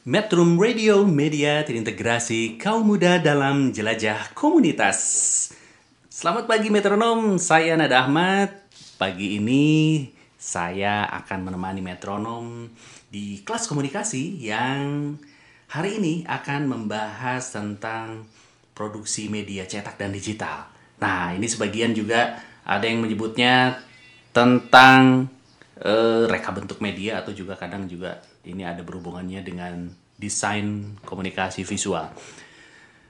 Metrum Radio, media terintegrasi kaum muda dalam jelajah komunitas. Selamat pagi metronom, saya Nada Ahmad. Pagi ini saya akan menemani metronom di kelas komunikasi yang hari ini akan membahas tentang produksi media cetak dan digital. Nah, ini sebagian juga ada yang menyebutnya tentang eh, reka bentuk media atau juga kadang juga ini ada berhubungannya dengan desain komunikasi visual.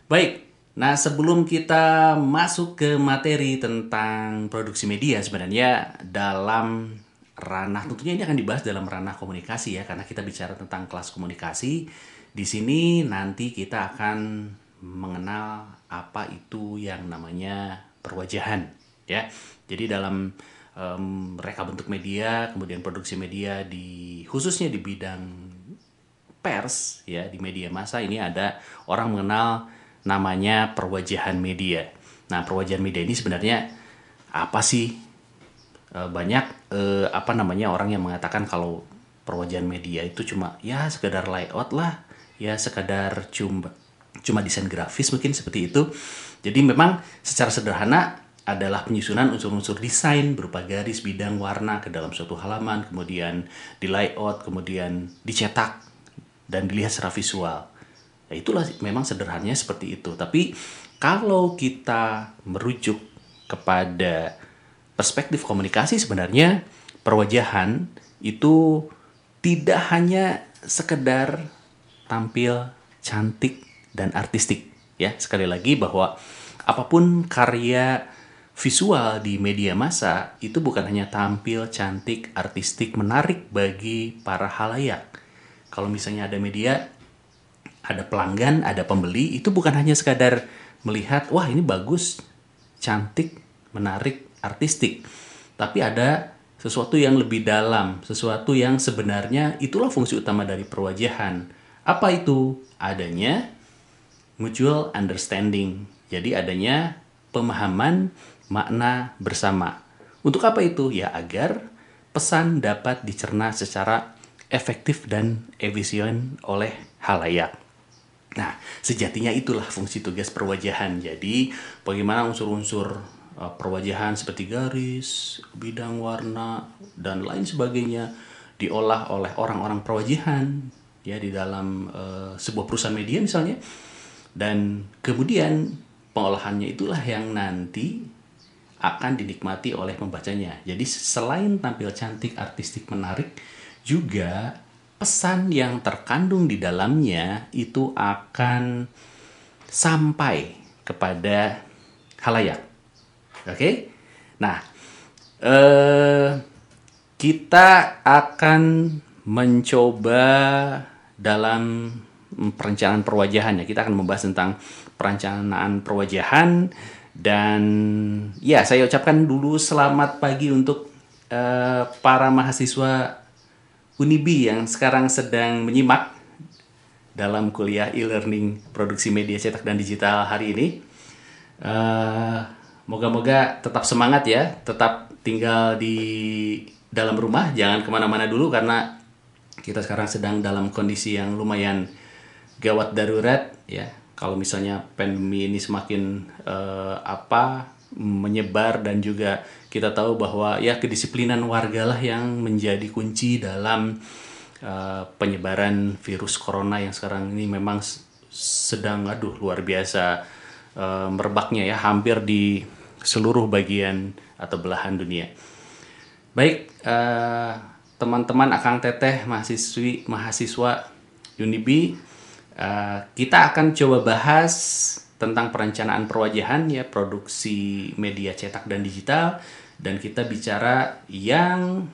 Baik, nah sebelum kita masuk ke materi tentang produksi media sebenarnya dalam ranah tentunya ini akan dibahas dalam ranah komunikasi ya karena kita bicara tentang kelas komunikasi. Di sini nanti kita akan mengenal apa itu yang namanya perwajahan ya. Jadi dalam em, reka bentuk media, kemudian produksi media di khususnya di bidang pers ya di media massa ini ada orang mengenal namanya perwajahan media. Nah, perwajahan media ini sebenarnya apa sih? E, banyak e, apa namanya orang yang mengatakan kalau perwajahan media itu cuma ya sekedar layout lah, ya sekedar cuma cuma desain grafis mungkin seperti itu. Jadi memang secara sederhana adalah penyusunan unsur-unsur desain berupa garis, bidang, warna ke dalam suatu halaman, kemudian di layout, kemudian dicetak dan dilihat secara visual. Ya itulah memang sederhananya seperti itu. Tapi kalau kita merujuk kepada perspektif komunikasi sebenarnya perwajahan itu tidak hanya sekedar tampil cantik dan artistik ya. Sekali lagi bahwa apa pun karya visual di media massa itu bukan hanya tampil cantik, artistik, menarik bagi para halayak. Kalau misalnya ada media, ada pelanggan, ada pembeli, itu bukan hanya sekadar melihat, wah ini bagus, cantik, menarik, artistik. Tapi ada sesuatu yang lebih dalam, sesuatu yang sebenarnya itulah fungsi utama dari perwajahan. Apa itu? Adanya mutual understanding. Jadi adanya pemahaman makna bersama. Untuk apa itu? Ya agar pesan dapat dicerna secara efektif dan efisien oleh halayak. Nah, sejatinya itulah fungsi tugas perwajahan. Jadi, bagaimana unsur-unsur uh, perwajahan seperti garis, bidang warna, dan lain sebagainya diolah oleh orang-orang perwajahan ya di dalam uh, sebuah perusahaan media misalnya. Dan kemudian pengolahannya itulah yang nanti akan dinikmati oleh pembacanya. Jadi selain tampil cantik, artistik, menarik, juga pesan yang terkandung di dalamnya itu akan sampai kepada halayak. Oke? Nah, eh, kita akan mencoba dalam perencanaan perwajahan ya. Kita akan membahas tentang perencanaan perwajahan dan ya saya ucapkan dulu selamat pagi untuk eh, para mahasiswa Unibi yang sekarang sedang menyimak dalam kuliah e-learning produksi media cetak dan digital hari ini. Eh, Moga-moga tetap semangat ya, tetap tinggal di dalam rumah, jangan ke mana-mana dulu karena kita sekarang sedang dalam kondisi yang lumayan gawat darurat ya. Kalau misalnya pandemi ini semakin eh, apa menyebar dan juga kita tahu bahwa ya kedisiplinan wargalah yang menjadi kunci dalam eh, penyebaran virus corona yang sekarang ini memang sedang aduh luar biasa eh, merebaknya ya hampir di seluruh bagian atau belahan dunia. Baik, eh, teman-teman Akang Teteh, mahasiswi, mahasiswa Unibi, eh, kita akan coba bahas tentang perencanaan perwajahan ya, produksi media cetak dan digital, dan kita bicara yang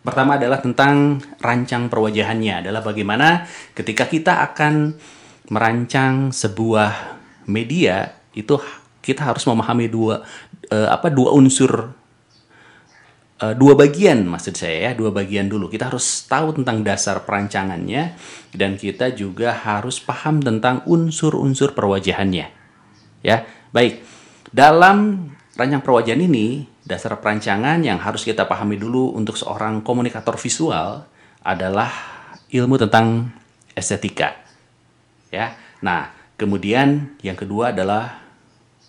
pertama adalah tentang rancang perwajahannya, adalah bagaimana ketika kita akan merancang sebuah media itu kita harus memahami dua eh, apa dua unsur eh, dua bagian maksud saya ya dua bagian dulu. Kita harus tahu tentang dasar perancangannya dan kita juga harus paham tentang unsur-unsur perwajahannya. Ya baik. Dalam rancang perwajahan ini dasar perancangan yang harus kita pahami dulu untuk seorang komunikator visual adalah ilmu tentang estetika ya nah kemudian yang kedua adalah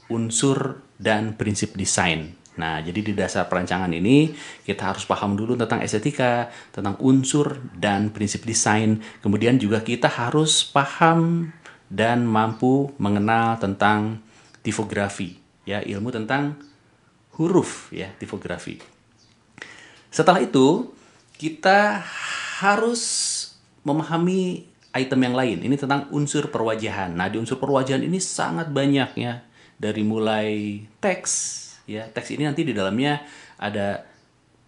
unsur dan prinsip desain. Nah, jadi di dasar perancangan ini kita harus paham dulu tentang estetika, tentang unsur dan prinsip desain. Kemudian juga kita harus paham dan mampu mengenal tentang tipografi, ya, ilmu tentang huruf ya, tipografi. Setelah itu, kita harus memahami item yang lain. Ini tentang unsur perwajahan. Nah, di unsur perwajahan ini sangat banyak ya dari mulai teks ya teks ini nanti di dalamnya ada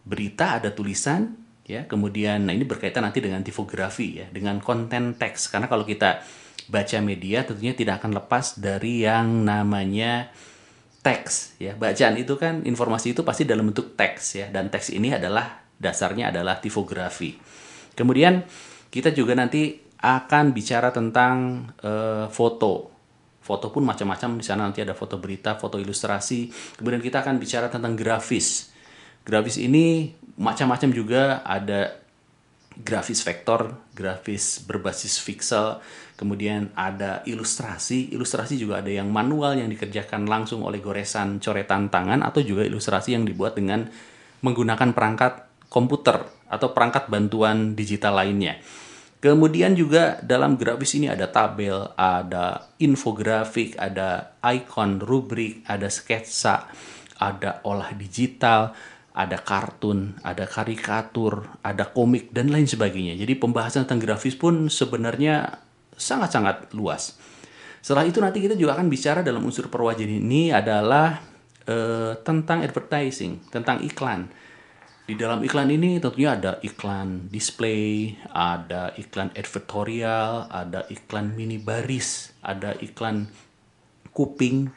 berita ada tulisan ya kemudian nah ini berkaitan nanti dengan tipografi ya dengan konten teks karena kalau kita baca media tentunya tidak akan lepas dari yang namanya teks ya. Bacaan itu kan informasi itu pasti dalam bentuk teks ya. Dan teks ini adalah dasarnya adalah tipografi kemudian kita juga nanti akan bicara tentang uh, foto. Foto pun macam-macam. Di sana nanti ada foto berita, foto ilustrasi. Kemudian kita akan bicara tentang grafis. Grafis ini macam-macam juga. Ada grafis vektor, grafis berbasis pixel, kemudian ada ilustrasi. Ilustrasi juga ada yang manual yang dikerjakan langsung oleh goresan coretan tangan atau juga ilustrasi yang dibuat dengan menggunakan perangkat komputer atau perangkat bantuan digital lainnya. Kemudian juga dalam grafis ini ada tabel, ada infografik, ada icon, rubrik, ada sketsa, ada olah digital, ada kartun, ada karikatur, ada komik, dan lain sebagainya. Jadi pembahasan tentang grafis pun sebenarnya sangat-sangat luas. Setelah itu nanti kita juga akan bicara dalam unsur perwajiban ini adalah eh, tentang advertising, tentang iklan. Di dalam iklan ini tentunya ada iklan display, ada iklan editorial, ada iklan mini baris, ada iklan kuping,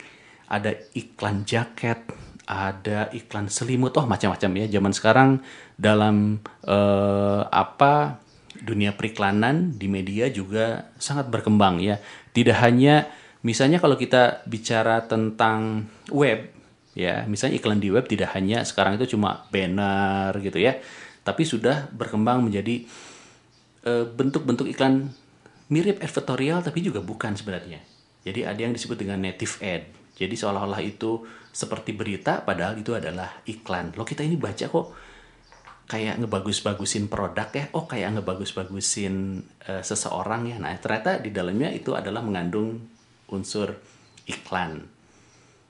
ada iklan jaket, ada iklan selimut, oh macam-macam ya. Zaman sekarang dalam eh, apa dunia periklanan di media juga sangat berkembang ya. Tidak hanya misalnya kalau kita bicara tentang web ya misalnya iklan di web tidak hanya sekarang itu cuma banner gitu ya tapi sudah berkembang menjadi eh, bentuk-bentuk iklan mirip advertorial tapi juga bukan sebenarnya. Jadi ada yang disebut dengan native ad. Jadi seolah-olah itu seperti berita padahal itu adalah iklan. Lo kita ini baca kok kayak ngebagus-bagusin produk ya oh kayak ngebagus-bagusin uh, seseorang ya nah ternyata di dalamnya itu adalah mengandung unsur iklan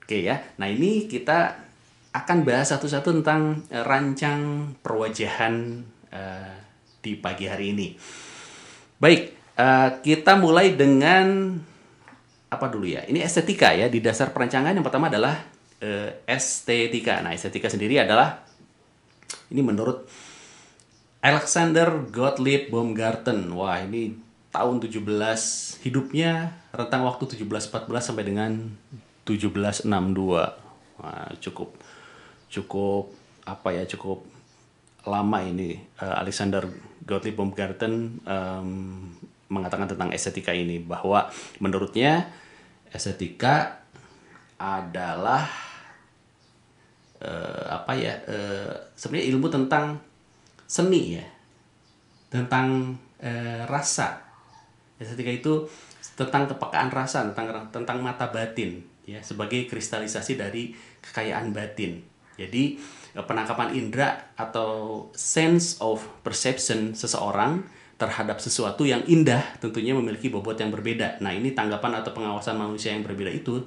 Oke ya. Nah, ini kita akan bahas satu-satu tentang uh, rancang perwajahan uh, di pagi hari ini. Baik, uh, kita mulai dengan apa dulu ya? Ini estetika ya. Di dasar perancangan yang pertama adalah estetika. Nah, estetika sendiri adalah ini menurut Alexander Gottlieb Baumgarten. Wah, ini tahun 17 hidupnya rentang waktu 1714 sampai dengan 1762 Wah, cukup cukup apa ya cukup lama ini uh, Alexander Gottlieb Baumgarten um, mengatakan tentang estetika ini bahwa menurutnya estetika adalah uh, apa ya uh, sebenarnya ilmu tentang seni ya tentang uh, rasa estetika itu tentang kepekaan rasa tentang tentang mata batin ya sebagai kristalisasi dari kekayaan batin. Jadi penangkapan indera atau sense of perception seseorang terhadap sesuatu yang indah tentunya memiliki bobot yang berbeda. Nah, ini tanggapan atau pengawasan manusia yang berbeda itu.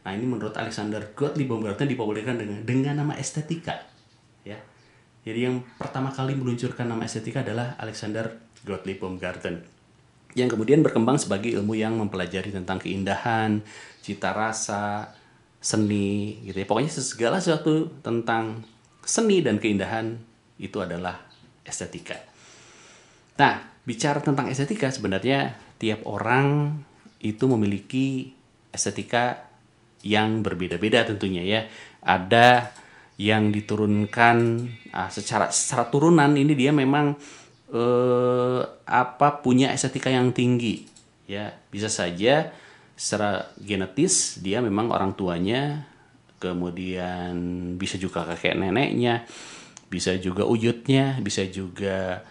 Nah, ini menurut Alexander Gottlieb Baumgarten dipopulerkan dengan dengan nama estetika. Ya. Jadi yang pertama kali meluncurkan nama estetika adalah Alexander Gottlieb Baumgarten yang kemudian berkembang sebagai ilmu yang mempelajari tentang keindahan, cita rasa, seni gitu ya. Pokoknya segala sesuatu tentang seni dan keindahan itu adalah estetika. Nah, bicara tentang estetika sebenarnya tiap orang itu memiliki estetika yang berbeda-beda tentunya ya. Ada yang diturunkan ah, secara secara turunan ini dia memang eh, apa punya estetika yang tinggi ya bisa saja secara genetis dia memang orang tuanya kemudian bisa juga kakek neneknya bisa juga uyutnya bisa juga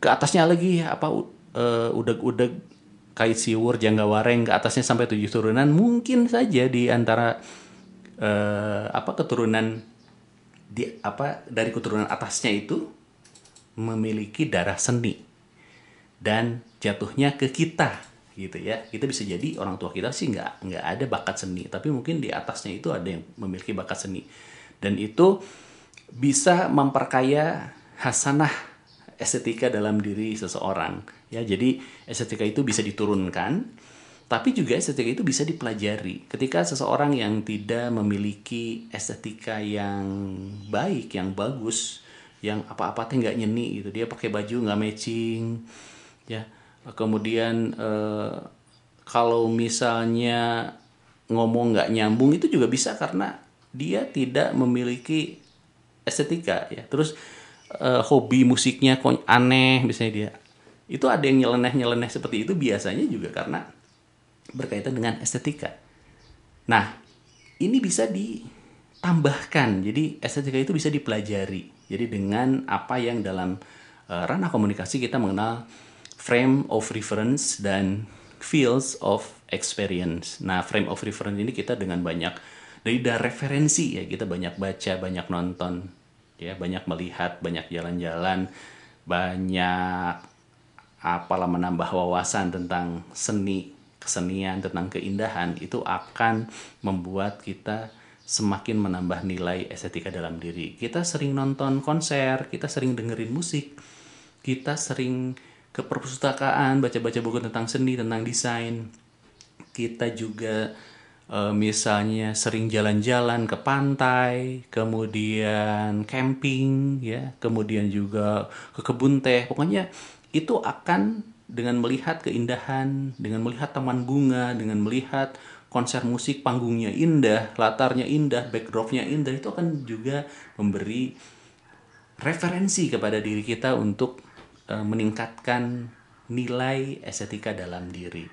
ke atasnya lagi apa eh, udeg-udeg kait siwur jangga wareng ke atasnya sampai tujuh turunan mungkin saja di antara eh, apa keturunan di apa dari keturunan atasnya itu memiliki darah seni dan jatuhnya ke kita gitu ya. Kita bisa jadi orang tua kita sih nggak nggak ada bakat seni tapi mungkin di atasnya itu ada yang memiliki bakat seni dan itu bisa memperkaya hasanah estetika dalam diri seseorang. Ya jadi estetika itu bisa diturunkan tapi juga estetika itu bisa dipelajari. Ketika seseorang yang tidak memiliki estetika yang baik yang bagus yang apa-apa teh nggak nyeni gitu. Dia pakai baju nggak matching ya. Kemudian eh, kalau misalnya ngomong nggak nyambung itu juga bisa karena dia tidak memiliki estetika ya. Terus eh, hobi musiknya kok aneh misalnya dia. Itu ada yang nyeleneh nyeleneh seperti itu biasanya juga karena berkaitan dengan estetika. Nah ini bisa ditambahkan. Jadi estetika itu bisa dipelajari. Jadi dengan apa yang dalam eh, ranah komunikasi kita mengenal frame of reference dan fields of experience. Nah, frame of reference ini kita dengan banyak dari referensi ya kita banyak baca, banyak nonton, ya banyak melihat, banyak jalan-jalan, banyak apalah menambah wawasan tentang seni, kesenian, tentang keindahan itu akan membuat kita semakin menambah nilai estetika dalam diri. Kita sering nonton konser, kita sering dengerin musik, kita sering ke perpustakaan, baca-baca buku tentang seni, tentang desain. Kita juga eh, misalnya sering jalan-jalan ke pantai, kemudian camping, ya, kemudian juga ke kebun teh. Pokoknya itu akan dengan melihat keindahan, dengan melihat taman bunga, dengan melihat konser musik panggungnya indah, latarnya indah, backdropnya indah itu akan juga memberi referensi kepada diri kita untuk eh, meningkatkan nilai estetika dalam diri.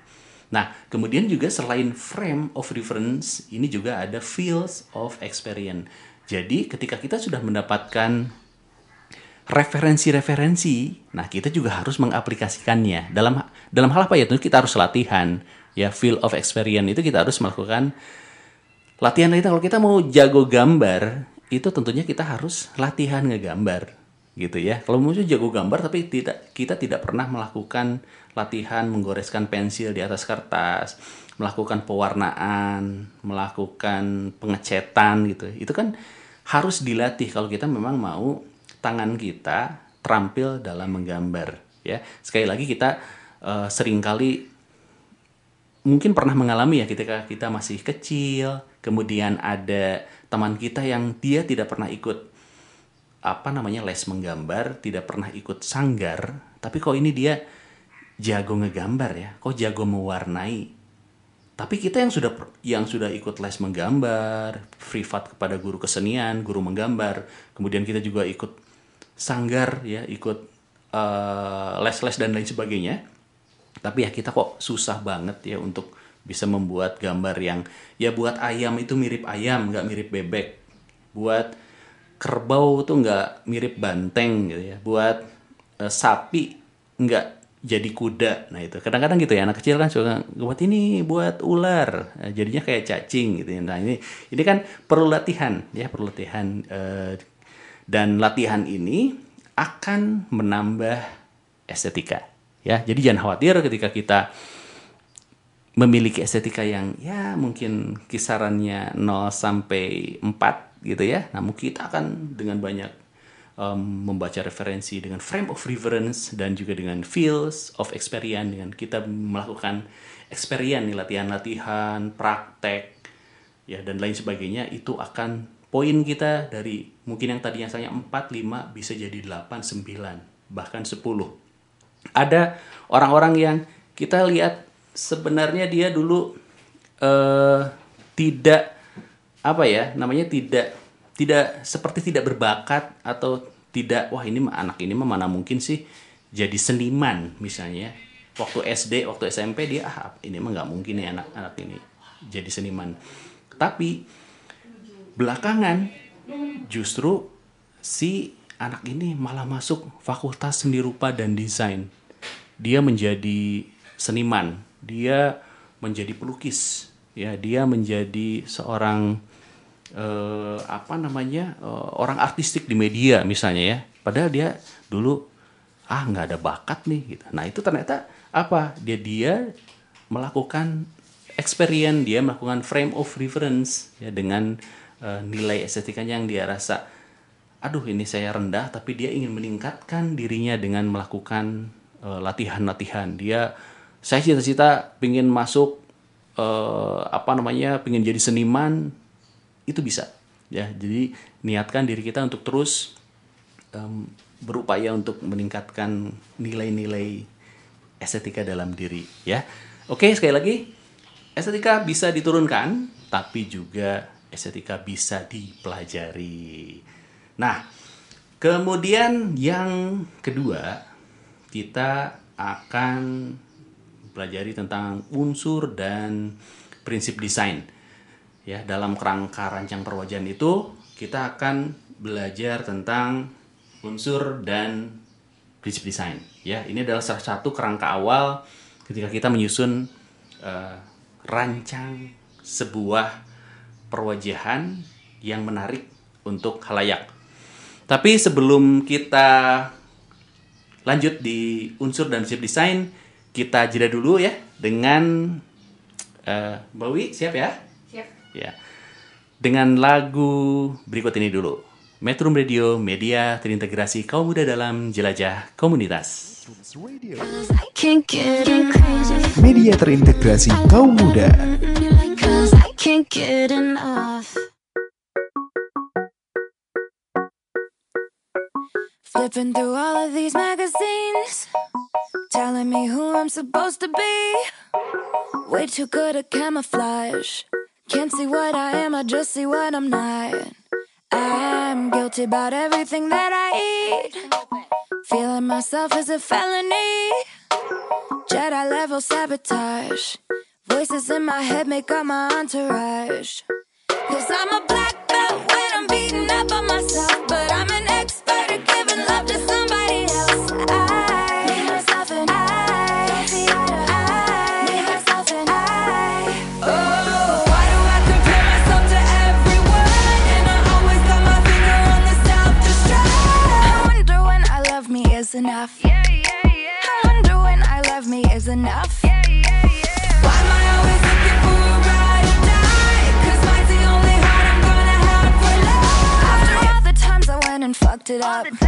Nah, kemudian juga selain frame of reference, ini juga ada fields of experience. Jadi, ketika kita sudah mendapatkan referensi-referensi, nah kita juga harus mengaplikasikannya. Dalam dalam hal apa ya? Tentu kita harus latihan. Ya, field of experience itu kita harus melakukan latihan kita kalau kita mau jago gambar itu tentunya kita harus latihan ngegambar gitu ya. Kalau mau jago gambar tapi tidak kita tidak pernah melakukan latihan menggoreskan pensil di atas kertas melakukan pewarnaan melakukan pengecetan gitu. Itu kan harus dilatih kalau kita memang mau tangan kita terampil dalam menggambar ya. Sekali lagi kita eh, sering kali mungkin pernah mengalami ya ketika kita masih kecil, kemudian ada teman kita yang dia tidak pernah ikut apa namanya les menggambar, tidak pernah ikut sanggar, tapi kok ini dia jago ngegambar ya, kok jago mewarnai. Tapi kita yang sudah yang sudah ikut les menggambar, privat kepada guru kesenian, guru menggambar, kemudian kita juga ikut sanggar ya, ikut eh, les-les dan lain sebagainya tapi ya kita kok susah banget ya untuk bisa membuat gambar yang ya buat ayam itu mirip ayam nggak mirip bebek buat kerbau tuh nggak mirip banteng gitu ya. Buat eh, sapi nggak jadi kuda. Nah itu. Kadang-kadang gitu ya anak kecil kan suka buat ini buat ular. Nah, jadinya kayak cacing gitu ya. Nah ini ini kan perlu latihan ya perlu latihan. Eh, dan latihan ini akan menambah estetika ya. Jadi jangan khawatir ketika kita memiliki estetika yang ya mungkin kisarannya 0 sampai 4 gitu ya. Namun kita akan dengan banyak em, membaca referensi dengan frame of reference dan juga dengan fields of experience dengan kita melakukan experience latihan-latihan praktek ya dan lain sebagainya itu akan poin kita dari mungkin yang tadinya saya 4 5 bisa jadi 8 9 bahkan 10 ada orang-orang yang kita lihat sebenarnya dia dulu eh, tidak apa ya namanya tidak tidak seperti tidak berbakat atau tidak wah ini anak ini mah mana mungkin sih jadi seniman misalnya. Waktu SD waktu SMP dia ah ini mah nggak mungkin nih anak-anak ini jadi seniman. Tapi belakangan justru si anak ini malah masuk fakultas seni rupa dan desain. Dia menjadi seniman dia menjadi pelukis ya dia menjadi seorang eh, apa namanya eh, orang artistik di media misalnya ya. Padahal dia dulu ah nggak ada bakat nih gitu. Nah itu ternyata apa? Dia dia melakukan experience dia melakukan frame of reference ya dengan eh, nilai estetikanya yang dia rasa aduh ini saya rendah tapi dia ingin meningkatkan dirinya dengan melakukan eh, latihan-latihan. Dia saya cita-cita pingin masuk eh, apa namanya pingin jadi seniman itu bisa. Ya jadi niatkan diri kita untuk terus em, berupaya untuk meningkatkan nilai-nilai estetika dalam diri ya. Oke sekali lagi. Estetika bisa diturunkan tapi juga estetika bisa dipelajari. Nah kemudian yang kedua kita akan pelajari tentang unsur dan prinsip desain ya dalam kerangka rancang perwajahan itu kita akan belajar tentang unsur dan prinsip desain ya ini adalah salah satu kerangka awal ketika kita menyusun eh, rancang sebuah perwajahan yang menarik untuk halayak tapi sebelum kita lanjut di unsur dan prinsip desain kita jeda dulu ya dengan eh, Mbak Wi siap ya. Ya dengan lagu berikut ini dulu Metro Radio media terintegrasi kaum muda dalam jelajah komunitas. Media terintegrasi kaum muda. Flipping through all of these magazines, telling me who I'm supposed to be. Way too good at camouflage. Can't see what I am, I just see what I'm not. I'm guilty about everything that I eat. Feeling myself is a felony. Jedi level sabotage. Voices in my head make up my entourage. Cause I'm a black belt when I'm beating up on myself. It up.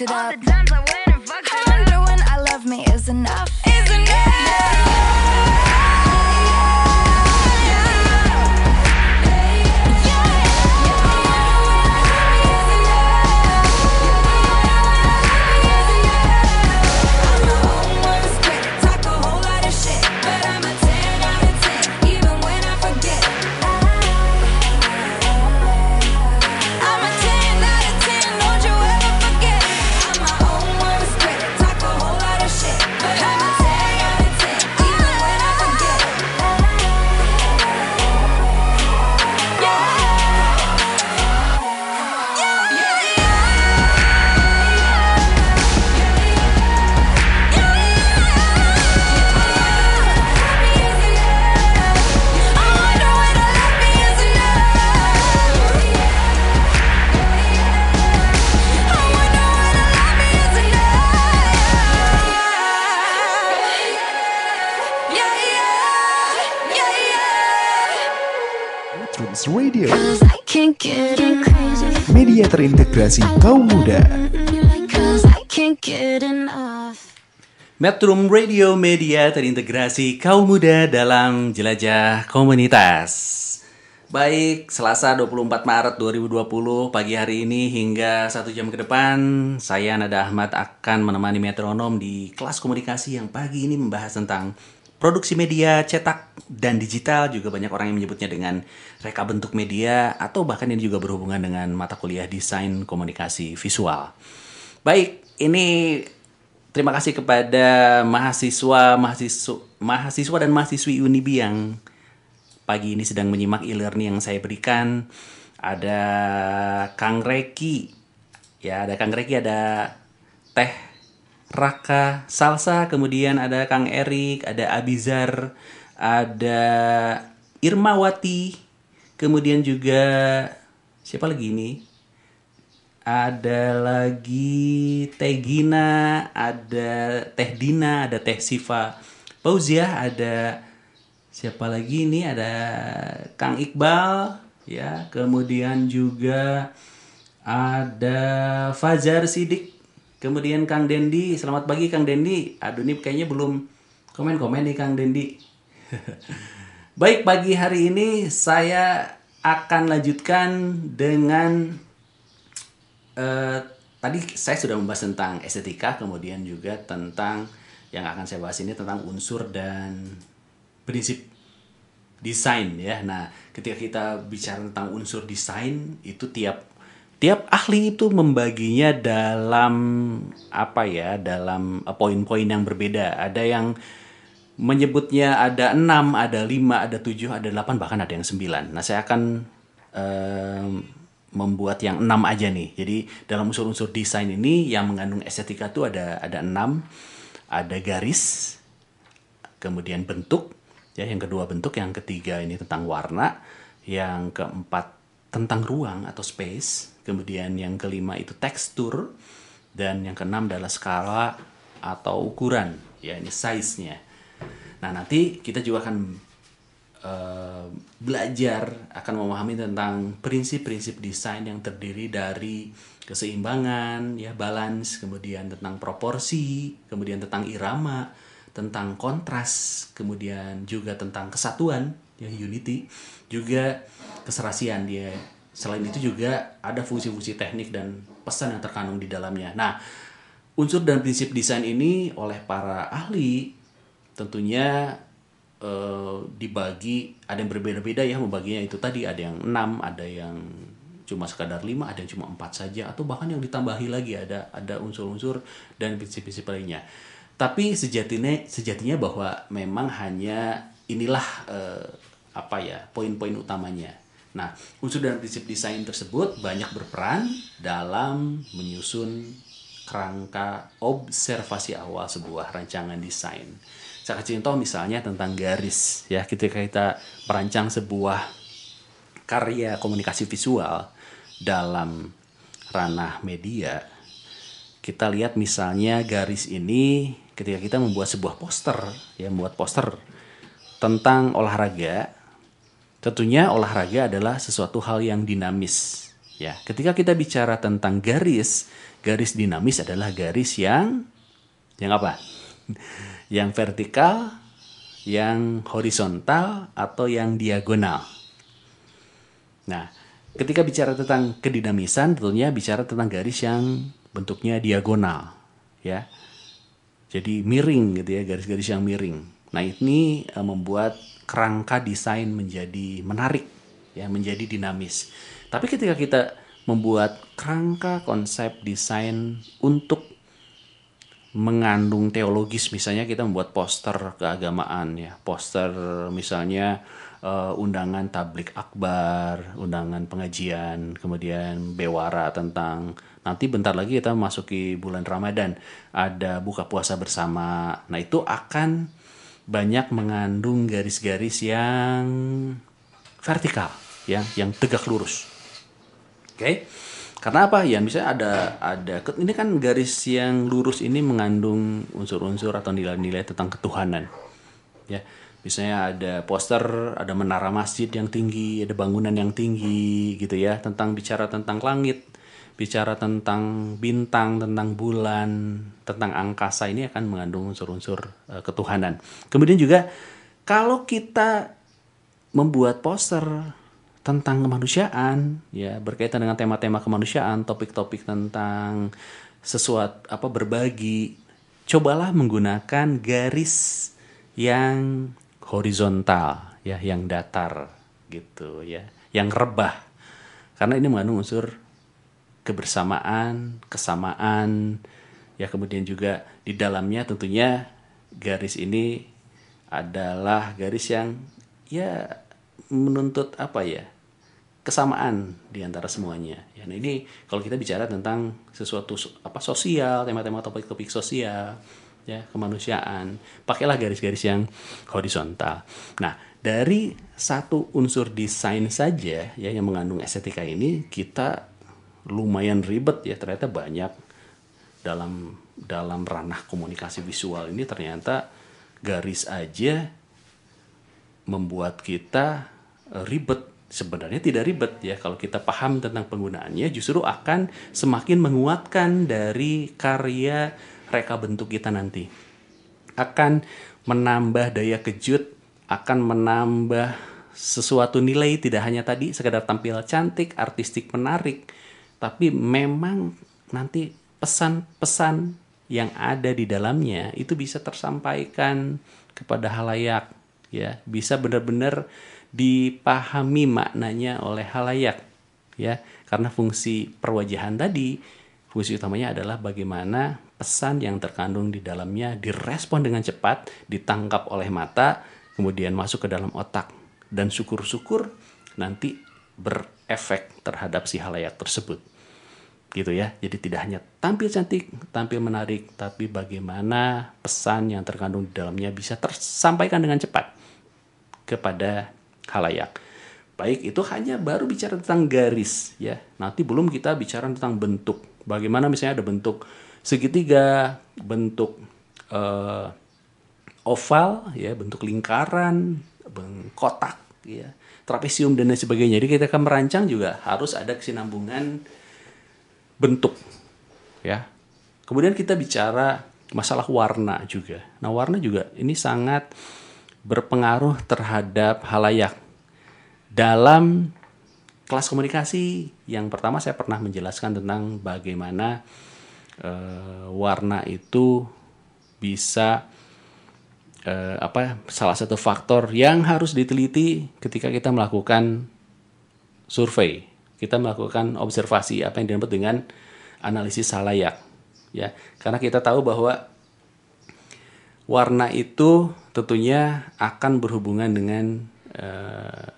It up. Terintegrasi kaum muda. Metrum Radio Media terintegrasi kaum muda dalam jelajah komunitas. Baik, Selasa 24 Maret 2020 pagi hari ini hingga satu jam ke depan, saya Nada Ahmad akan menemani metronom di kelas komunikasi yang pagi ini membahas tentang produksi media cetak dan digital juga banyak orang yang menyebutnya dengan reka bentuk media atau bahkan ini juga berhubungan dengan mata kuliah desain komunikasi visual. Baik, ini terima kasih kepada mahasiswa, mahasiswa, mahasiswa dan mahasiswi Unibi yang pagi ini sedang menyimak e-learning yang saya berikan. Ada Kang Reki, ya ada Kang Reki, ada Teh Raka Salsa, kemudian ada Kang Erik, ada Abizar, ada Irmawati, kemudian juga siapa lagi ini? Ada lagi Teh Gina, ada Teh Dina, ada Teh Siva Pauziah, ada siapa lagi ini? Ada Kang Iqbal, ya. Kemudian juga ada Fajar Sidik. Kemudian Kang Dendi, selamat pagi Kang Dendi. Aduh ini kayaknya belum komen-komen nih Kang Dendi. Baik, pagi hari ini saya akan lanjutkan dengan Eh, tadi saya sudah membahas tentang estetika, kemudian juga tentang yang akan saya bahas ini tentang unsur dan prinsip desain ya. Nah, ketika kita bicara tentang unsur desain itu tiap tiap ahli itu membaginya dalam apa ya, dalam eh, poin-poin yang berbeda. Ada yang menyebutnya ada 6, ada 5, ada 7, ada 8, bahkan ada yang 9. Nah, saya akan em, membuat yang enam aja nih. Jadi dalam unsur-unsur desain ini yang mengandung estetika itu ada ada enam, ada garis, kemudian bentuk, ya yang kedua bentuk, yang ketiga ini tentang warna, yang keempat tentang ruang atau space, kemudian yang kelima itu tekstur, dan yang keenam adalah skala atau ukuran, ya ini size-nya. Nah nanti kita juga akan eh, belajar akan memahami tentang prinsip-prinsip desain yang terdiri dari keseimbangan, ya balance, kemudian tentang proporsi, kemudian tentang irama, tentang kontras, kemudian juga tentang kesatuan, ya unity, juga keserasian dia. Selain itu juga ada fungsi-fungsi teknik dan pesan yang terkandung di dalamnya. Nah, unsur dan prinsip desain ini oleh para ahli tentunya eh, dibagi ada yang berbeda-beda ya membaginya itu tadi. Ada yang enam ada yang cuma sekadar lima ada yang cuma empat saja atau bahkan yang ditambahi lagi ada ada unsur-unsur dan prinsip-prinsip lainnya. Tapi sejatinya sejatinya bahwa memang hanya inilah eh, apa ya poin-poin utamanya nah unsur dan prinsip desain tersebut banyak berperan dalam menyusun kerangka observasi awal sebuah rancangan desain. Saya kasih contoh misalnya tentang garis ya ketika kita merancang sebuah karya komunikasi visual dalam ranah media kita lihat misalnya garis ini ketika kita membuat sebuah poster ya membuat poster tentang olahraga tentunya olahraga adalah sesuatu hal yang dinamis ya ketika kita bicara tentang garis garis dinamis adalah garis yang yang apa yang vertikal yang horizontal atau yang diagonal Nah, ketika bicara tentang kedinamisan, tentunya bicara tentang garis yang bentuknya diagonal, ya. Jadi miring gitu ya, garis-garis yang miring. Nah, ini eh, membuat kerangka desain menjadi menarik, ya, menjadi dinamis. Tapi ketika kita membuat kerangka konsep desain untuk mengandung teologis misalnya kita membuat poster keagamaan ya poster misalnya eh, undangan tablik akbar undangan pengajian kemudian bewara tentang nanti bentar lagi kita masuki bulan ramadan ada buka puasa bersama nah itu akan banyak mengandung garis-garis yang vertikal ya yang tegak lurus Oke. Karena apa? Ya misalnya ada ada ini kan garis yang lurus ini mengandung unsur-unsur atau nilai-nilai tentang ketuhanan. Ya. Misalnya ada poster, ada menara masjid yang tinggi, ada bangunan yang tinggi gitu ya, tentang bicara tentang langit, bicara tentang bintang, tentang bulan, tentang angkasa ini akan mengandung unsur-unsur eh, ketuhanan. Kemudian juga kalau kita membuat poster tentang kemanusiaan, ya berkaitan dengan tema-tema kemanusiaan, topik-topik tentang sesuatu apa berbagi, cobalah menggunakan garis yang horizontal, ya, yang datar gitu ya, yang rebah. Karena ini mengandung unsur kebersamaan, kesamaan, ya kemudian juga di dalamnya tentunya garis ini adalah garis yang ya menuntut apa ya kesamaan di antara semuanya. Ya, nah ini kalau kita bicara tentang sesuatu apa sosial, tema-tema topik-topik sosial, ya kemanusiaan, pakailah garis-garis yang horizontal. Nah dari satu unsur desain saja ya yang mengandung estetika ini kita lumayan ribet ya ternyata banyak. Dalam dalam ranah komunikasi visual ini ternyata garis aja membuat kita ribet. Sebenarnya tidak ribet ya kalau kita paham tentang penggunaannya justru akan semakin menguatkan dari karya reka bentuk kita nanti. Akan menambah daya kejut akan menambah sesuatu nilai tidak hanya tadi sekedar tampil cantik artistik menarik tapi memang nanti pesan-pesan yang ada di dalamnya itu bisa tersampaikan kepada halayak ya. Bisa benar-benar dipahami maknanya oleh halayak ya. Karena fungsi perwajahan tadi fungsi utamanya adalah bagaimana pesan yang terkandung di dalamnya direspon dengan cepat ditangkap oleh mata kemudian masuk ke dalam otak. Dan syukur-syukur nanti berefek terhadap si halayak tersebut gitu ya. Jadi tidak hanya tampil cantik, tampil menarik, tapi bagaimana pesan yang terkandung di dalamnya bisa tersampaikan dengan cepat kepada halayak. Baik, itu hanya baru bicara tentang garis ya. Nanti belum kita bicara tentang bentuk. Bagaimana misalnya ada bentuk segitiga, bentuk eh, oval ya, bentuk lingkaran, kotak ya, trapesium dan lain sebagainya. Jadi kita akan merancang juga harus ada kesinambungan bentuk ya. Kemudian kita bicara masalah warna juga. Nah, warna juga ini sangat berpengaruh terhadap halayak. Dalam kelas komunikasi yang pertama saya pernah menjelaskan tentang bagaimana eh, warna itu bisa eh, apa salah satu faktor yang harus diteliti ketika kita melakukan survei. Kita melakukan observasi apa yang disebut dengan analisis halayak ya. Karena kita tahu bahwa warna itu tentunya akan berhubungan dengan eh,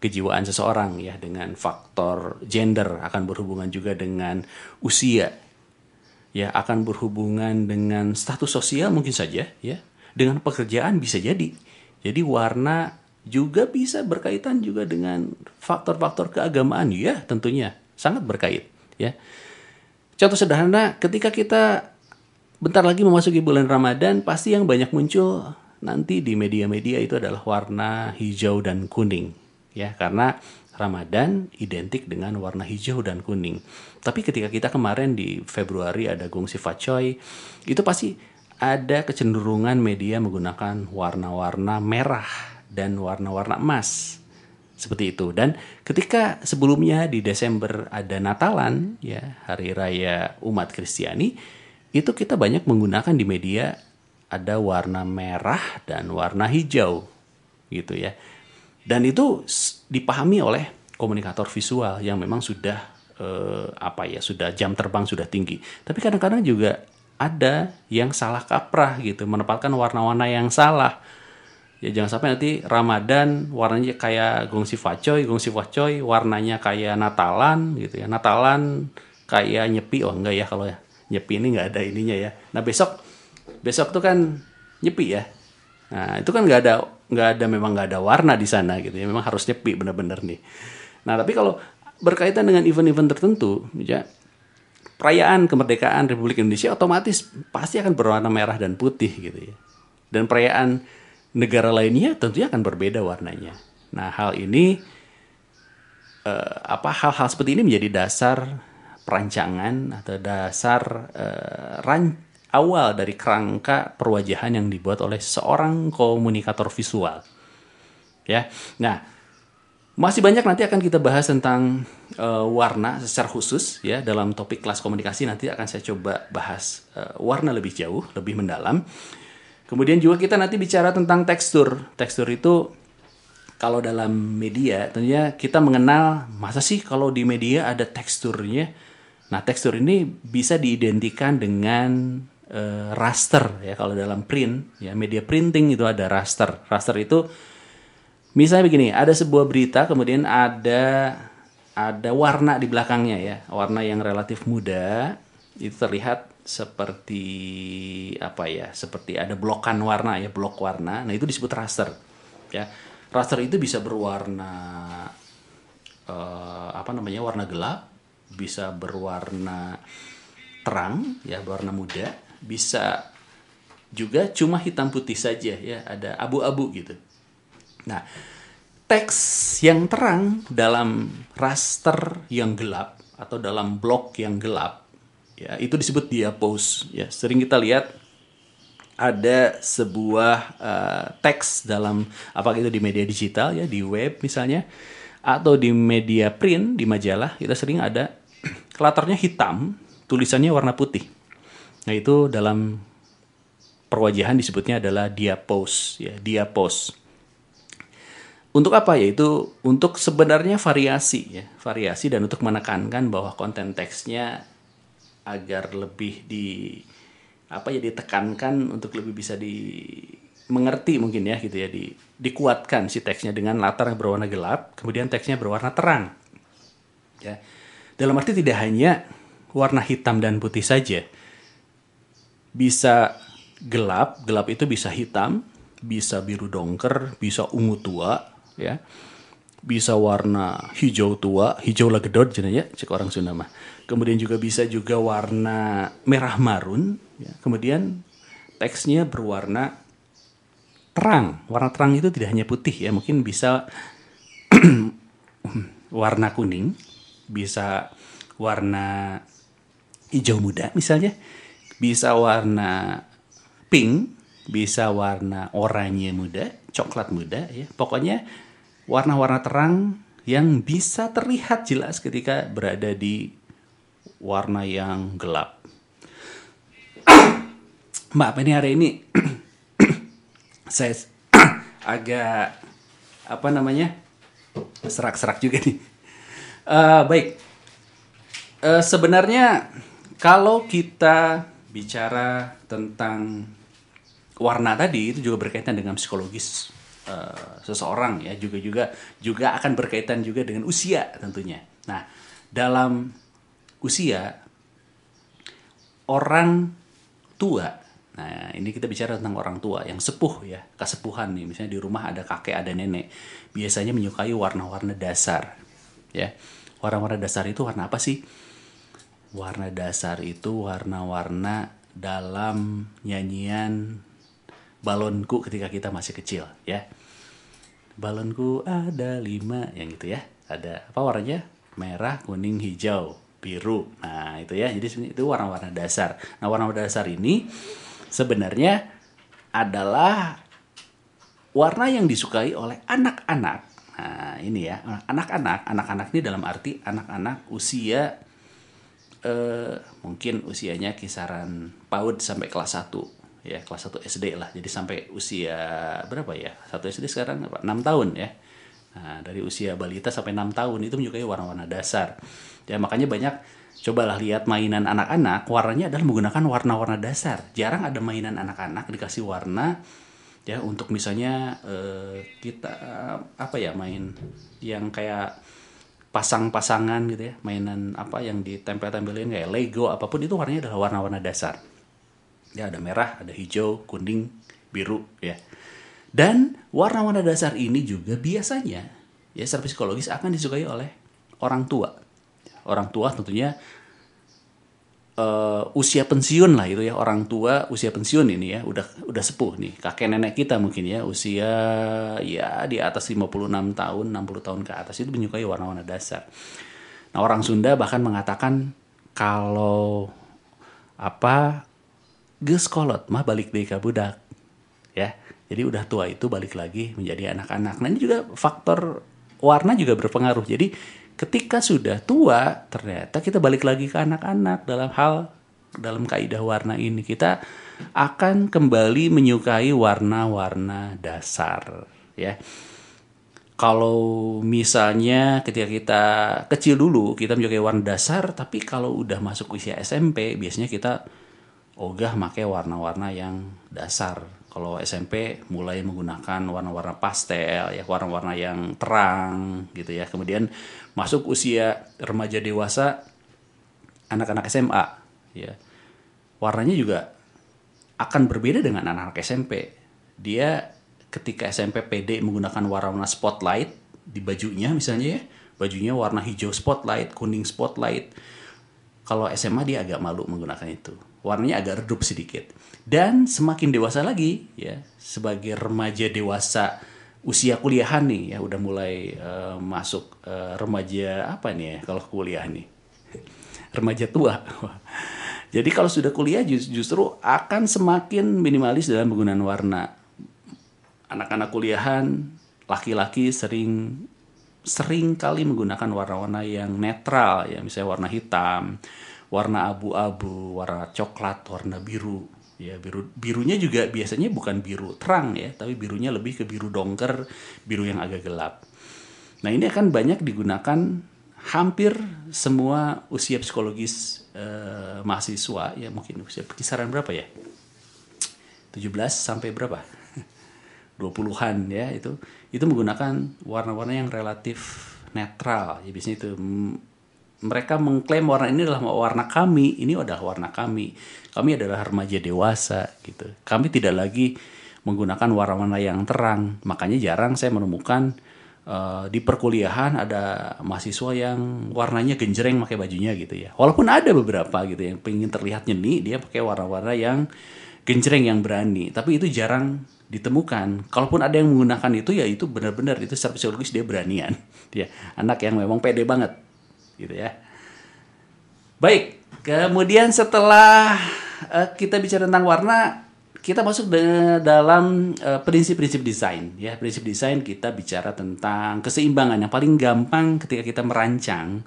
kejiwaan seseorang ya dengan faktor gender akan berhubungan juga dengan usia ya akan berhubungan dengan status sosial mungkin saja ya dengan pekerjaan bisa jadi. Jadi warna juga bisa berkaitan juga dengan faktor-faktor keagamaan. Ya tentunya sangat berkait ya. Contoh sederhana ketika kita bentar lagi memasuki bulan Ramadan pasti yang banyak muncul nanti di media-media itu adalah warna hijau dan kuning ya. Karena Ramadan identik dengan warna hijau dan kuning. Tapi ketika kita kemarin di Februari ada Gong Sifat Choi, itu pasti ada kecenderungan media menggunakan warna-warna merah dan warna-warna emas. Seperti itu. Dan ketika sebelumnya di Desember ada Natalan ya hari raya umat Kristiani itu kita banyak menggunakan di media ada warna merah dan warna hijau gitu ya. Dan itu dipahami oleh komunikator visual yang memang sudah eh, apa ya sudah jam terbang sudah tinggi. Tapi kadang-kadang juga ada yang salah kaprah gitu menempatkan warna-warna yang salah. Ya jangan sampai nanti Ramadan warnanya kayak gongsi facoy gongsi facoy warnanya kayak Natalan gitu ya. Natalan kayak nyepi oh enggak ya kalau ya. Nyepi ini nggak ada ininya ya. Nah besok besok tuh kan nyepi ya. Nah itu kan nggak ada nggak ada memang nggak ada warna di sana gitu ya. Memang harus nyepi bener-bener nih. Nah tapi kalau berkaitan dengan event-event tertentu ya perayaan kemerdekaan Republik Indonesia otomatis pasti akan berwarna merah dan putih gitu ya dan perayaan negara lainnya tentunya akan berbeda warnanya. Nah, hal ini eh, apa hal-hal seperti ini menjadi dasar perancangan atau dasar eh, ran- awal dari kerangka perwajahan yang dibuat oleh seorang komunikator visual. Ya. Nah, masih banyak nanti akan kita bahas tentang eh, warna secara khusus ya dalam topik kelas komunikasi nanti akan saya coba bahas eh, warna lebih jauh, lebih mendalam. Kemudian juga kita nanti bicara tentang tekstur. Tekstur itu kalau dalam media tentunya kita mengenal masa sih kalau di media ada teksturnya. Nah, tekstur ini bisa diidentikan dengan eh, raster ya kalau dalam print ya media printing itu ada raster. Raster itu misalnya begini, ada sebuah berita kemudian ada ada warna di belakangnya ya, warna yang relatif muda itu terlihat seperti apa ya, seperti ada blokan warna ya, blok warna. Nah, itu disebut raster. Ya. Raster itu bisa berwarna eh, apa namanya? warna gelap, bisa berwarna terang ya, berwarna muda, bisa juga cuma hitam putih saja ya, ada abu-abu gitu. Nah, teks yang terang dalam raster yang gelap atau dalam blok yang gelap ya itu disebut diapose ya. Sering kita lihat ada sebuah eh, teks dalam apakah itu di media digital ya di web misalnya atau di media print di majalah kita sering ada kelatarnya hitam tulisannya warna putih. Nah itu dalam perwajahan disebutnya adalah diapose ya diapose untuk apa? Yaitu untuk sebenarnya variasi ya. Variasi dan untuk menekankan bahwa konten teksnya agar lebih di apa ya ditekankan untuk lebih bisa di mengerti mungkin ya gitu ya. Di dikuatkan si teksnya dengan latar yang berwarna gelap kemudian teksnya berwarna terang. Ya. Dalam arti tidak hanya warna hitam dan putih saja. Bisa gelap gelap itu bisa hitam bisa biru dongker bisa ungu tua ya. Bisa warna hijau tua hijau lagedot jenanya cek orang Sunda mah. Kemudian juga bisa juga warna merah marun ya. kemudian teksnya berwarna terang. Warna terang itu tidak hanya putih ya. Mungkin bisa warna kuning bisa warna hijau muda misalnya bisa warna pink bisa warna oranye muda coklat muda ya. Pokoknya warna-warna terang yang bisa terlihat jelas ketika berada di warna yang gelap. Maaf ini hari ini saya agak apa namanya serak-serak juga nih. Eh, baik, Eh, sebenarnya kalau kita bicara tentang warna tadi itu juga berkaitan dengan psikologis eh, seseorang ya juga juga juga akan berkaitan juga dengan usia tentunya. Nah dalam usia orang tua. Nah, ini kita bicara tentang orang tua yang sepuh ya, kesepuhan nih. Misalnya di rumah ada kakek, ada nenek. Biasanya menyukai warna-warna dasar. Ya. Warna-warna dasar itu warna apa sih? Warna dasar itu warna-warna dalam nyanyian balonku ketika kita masih kecil ya. Balonku ada lima yang gitu ya. Ada apa warnanya? Merah, kuning, hijau, biru. Nah itu ya. Jadi itu warna-warna dasar. Nah warna-warna dasar ini sebenarnya adalah warna yang disukai oleh anak-anak. Nah ini ya anak-anak. Anak-anak ini dalam arti anak-anak usia eh, mungkin usianya kisaran PAUD sampai kelas 1 ya kelas 1 SD lah. Jadi sampai usia berapa ya? Satu SD sekarang apa? 6 tahun ya. Nah, dari usia balita sampai 6 tahun itu menyukai warna-warna dasar. Ya makanya banyak cobalah lihat mainan anak-anak warnanya adalah menggunakan warna-warna dasar. Jarang ada mainan anak-anak dikasih warna ya untuk misalnya eh, kita apa ya main yang kayak pasang-pasangan gitu ya. Mainan apa yang ditempel-tempelin kayak Lego apa pun itu warnanya adalah warna-warna dasar ya ada merah ada hijau kuning biru ya. Dan warna-warna dasar ini juga biasanya ya secara psikologis akan disukai oleh orang tua. Orang tua tentunya eh, usia pensiun lah itu ya orang tua usia pensiun ini ya udah udah sepuh nih. Kakek nenek kita mungkin ya usia ya di atas 56 tahun 60 tahun ke atas itu menyukai warna-warna dasar. Nah orang Sunda bahkan mengatakan kalau apa geus kolot mah balik deui ka budak ya. Jadi udah tua itu balik lagi menjadi anak-anak. Nah ini juga faktor warna juga berpengaruh. Jadi ketika sudah tua ternyata kita balik lagi ke anak-anak dalam hal dalam kaidah warna ini kita akan kembali menyukai warna-warna dasar ya. Kalau misalnya ketika kita kecil dulu kita menyukai warna dasar tapi kalau udah masuk usia SMP biasanya kita ogah pakai warna-warna yang dasar. Kalau SMP mulai menggunakan warna-warna pastel ya, warna-warna yang terang gitu ya. Kemudian masuk usia remaja dewasa anak-anak SMA ya. Warnanya juga akan berbeda dengan anak-anak SMP. Dia ketika SMP PD menggunakan warna-warna spotlight di bajunya misalnya ya, bajunya warna hijau spotlight, kuning spotlight. Kalau SMA dia agak malu menggunakan itu. Warnanya agak redup sedikit. Dan semakin dewasa lagi ya, sebagai remaja dewasa usia kuliahan nih ya udah mulai eh, masuk eh, remaja apa nih ya kalau kuliah nih. remaja tua. Jadi kalau sudah kuliah jus- justru akan semakin minimalis dalam penggunaan warna. Anak-anak kuliahan laki-laki sering sering kali menggunakan warna-warna yang netral ya misalnya warna hitam, warna abu-abu, warna coklat, warna biru. Ya biru birunya juga biasanya bukan biru terang ya, tapi birunya lebih ke biru dongker, biru yang agak gelap. Nah ini akan banyak digunakan hampir semua usia psikologis eh, mahasiswa ya mungkin usia kisaran berapa ya 17 sampai berapa 20-an ya itu itu menggunakan warna-warna yang relatif netral. Ya biasanya itu mereka mengklaim warna ini adalah warna kami ini adalah warna kami. Kami adalah remaja dewasa gitu. Kami tidak lagi menggunakan warna-warna yang terang. Makanya jarang saya menemukan eh, di perkuliahan ada mahasiswa yang warnanya genjreng pakai bajunya gitu ya. Walaupun ada beberapa gitu yang pengen terlihat nyeni dia pakai warna-warna yang genjreng yang berani. Tapi itu jarang ditemukan. Kalaupun ada yang menggunakan itu ya itu benar-benar itu secara psikologis dia beranian. Dia anak yang memang pede banget gitu ya. Baik kemudian setelah eh, kita bicara tentang warna kita masuk de- dalam eh, prinsip-prinsip desain ya. Prinsip desain kita bicara tentang keseimbangan. Yang paling gampang ketika kita merancang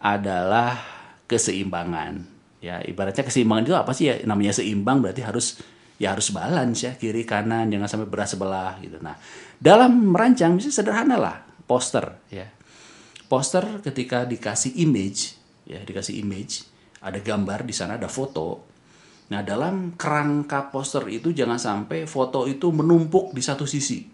adalah keseimbangan ya. Ibaratnya keseimbangan itu apa sih? Ya namanya seimbang berarti harus ya harus balance ya kiri kanan jangan sampai berat sebelah gitu. Nah dalam merancang misalnya sederhana lah poster ya. Poster ketika dikasih image ya dikasih image ada gambar di sana ada foto. Nah dalam kerangka poster itu jangan sampai foto itu menumpuk di satu sisi.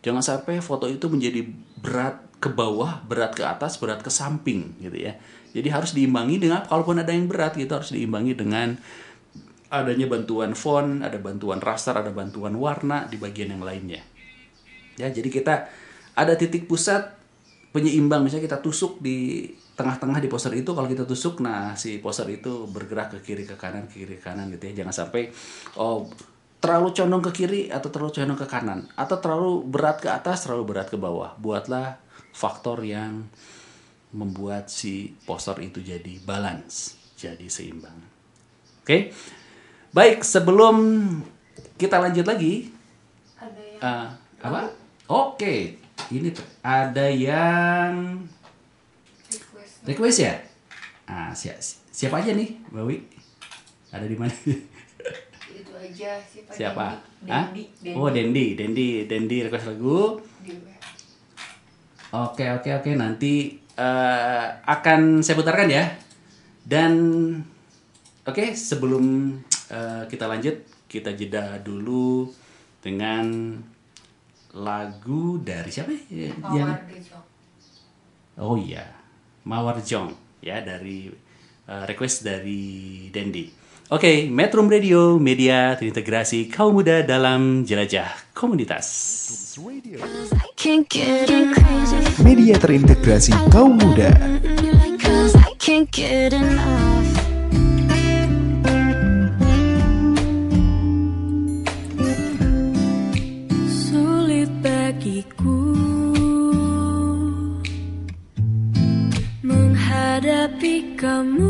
Jangan sampai foto itu menjadi berat ke bawah berat ke atas berat ke samping gitu ya. Jadi harus diimbangi dengan kalaupun ada yang berat gitu harus diimbangi dengan adanya bantuan font, ada bantuan raster, ada bantuan warna di bagian yang lainnya. Ya, jadi kita ada titik pusat penyeimbang. Misalnya kita tusuk di tengah-tengah di poster itu kalau kita tusuk nah si poster itu bergerak ke kiri ke kanan ke kiri ke kanan gitu ya. Jangan sampai oh terlalu condong ke kiri atau terlalu condong ke kanan. Atau terlalu berat ke atas terlalu berat ke bawah. Buatlah faktor yang membuat si poster itu jadi balance jadi seimbang. Oke Baik, sebelum kita lanjut lagi, eh, apa? Oke, ini tuh ada yang request ya. Ah, si- siapa aja nih, Mbak Wi? Ada di mana? itu aja siapa siapa? Dendi? Dendi. Oh, Dendi, Dendi, Dendi request lagu. Oke, oke, oke. Nanti eh, akan saya putarkan ya. Dan oke, sebelum eh, kita lanjut, kita jeda dulu dengan lagu dari siapa ya? Yang- Mawar. Oh iya, Mawar Jong ya dari eh, request dari Dendi. Oke, Metro Radio Media terintegrasi kaum muda dalam jelajah komunitas. Media terintegrasi kaum muda. Kamu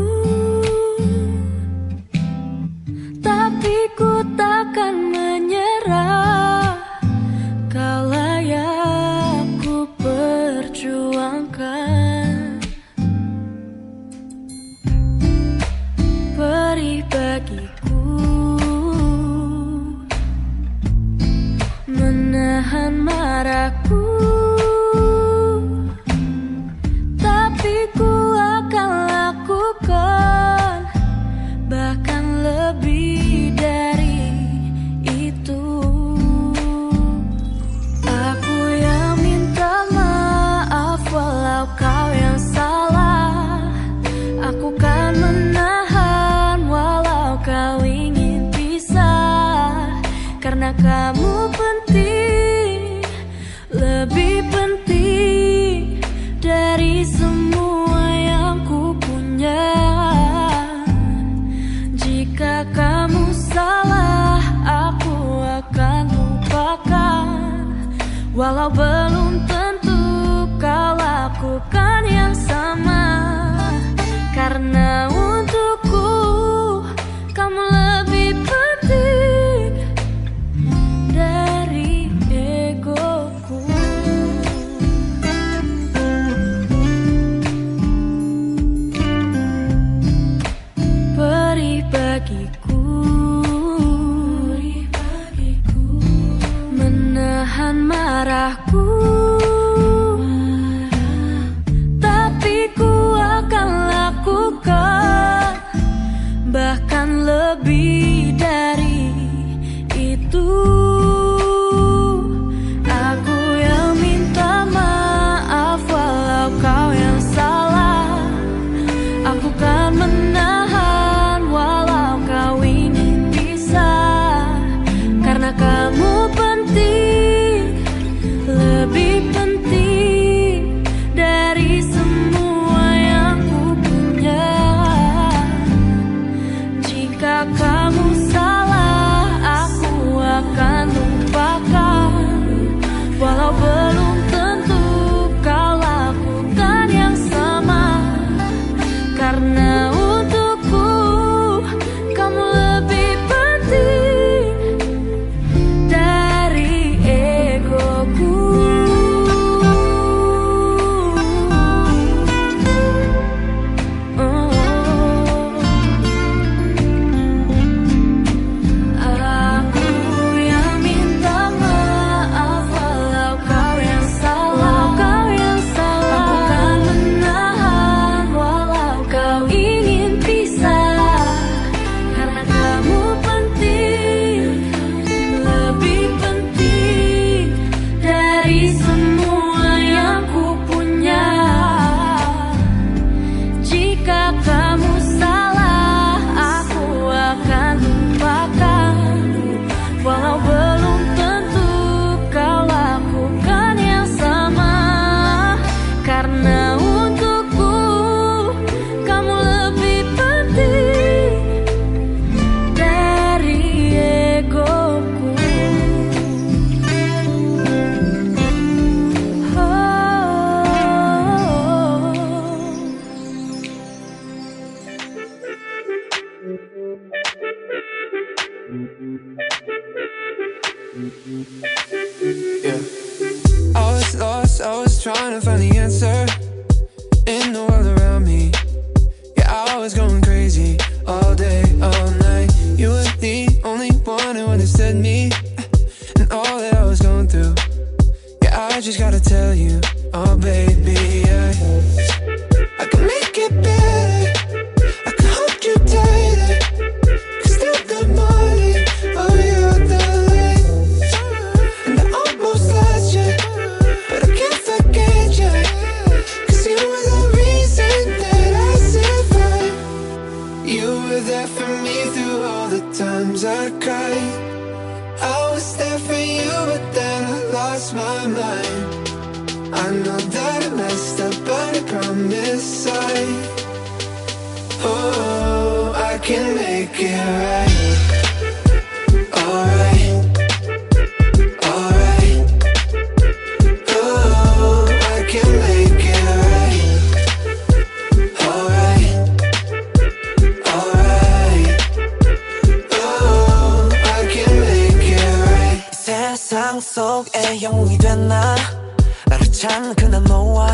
넌 그냥 너와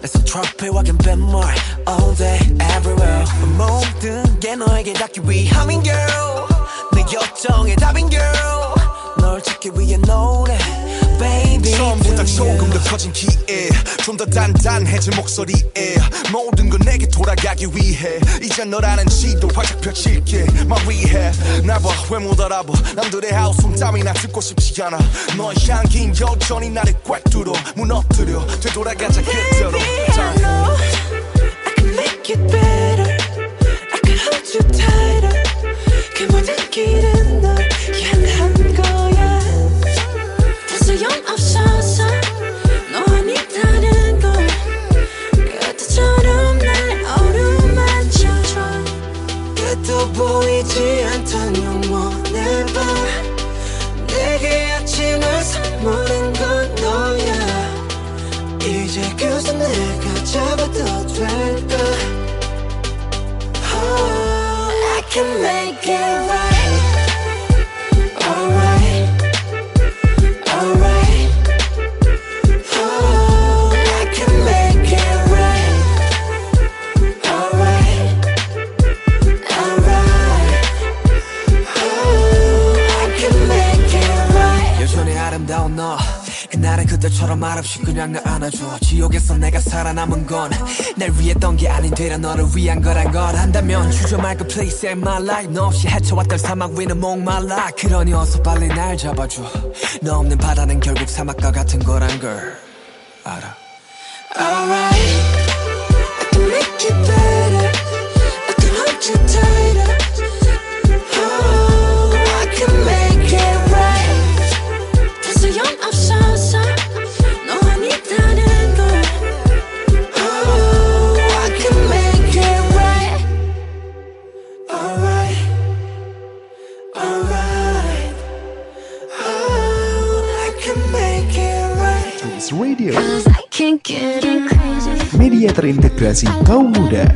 내손 트러플 확인 뱀물 All day everywhere 모든 게 너에게 닿기 위함인 girl 내 요청의 답인 girl 널 찾기 위해 노래 baby 처음보다 조금 더 커진 기에 좀 더 단단해진 목소리에 모든 건 내게 돌아가기 위해 이제 너라는 지도 활짝 펼칠게 My rehab 나봐 왜 못 알아봐? 남들의 하우스 땀이나 듣고 싶지 않아 너의 향긴 여전히 나를 꽉 뚫어 무너뜨려 되돌아가자 그대로 자. I know I can make it better. I can hold you tighter. 그 모든 길은 널 향한 보이지 않던 영원의 밤 내게 아침을 선물한 건 너야. 이제 그저 내가 잡아도 될까? Oh, I can make it right 그때처럼 말없이 그냥 날 안아줘. 지옥에서 내가 살아남은 건 날 위했던 게 아닌 되려 너를 위한 거란 걸. 안다면 주저 말고 please save my life. 너 없이 헤쳐왔던 사막 위는 목말라. 그러니 어서 빨리 날 잡아줘. 너 없는 바다는 결국 사막과 같은 거란 걸. 알아. Alright. I can make it better. I can hold you tighter Radio, media terintegrasi kaum muda.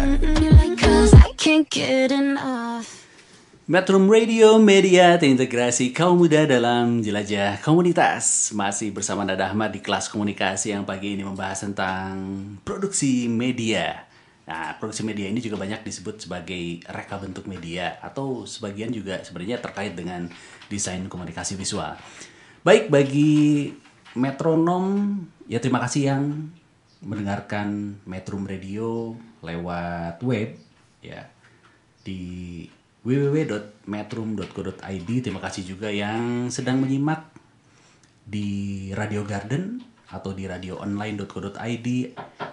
Metrum Radio Media terintegrasi kaum muda dalam jelajah komunitas. Masih bersama Nada Ahmad di kelas komunikasi yang pagi ini membahas tentang produksi media. Nah, produksi media ini juga banyak disebut sebagai reka bentuk media Atau sebagian juga sebenarnya terkait dengan desain komunikasi visual. Baik, bagi metronom, ya terima kasih yang mendengarkan Metrum Radio lewat web ya di www.metrum.co.id. Terima kasih juga yang sedang menyimak di Radio Garden atau di radioonline.co.id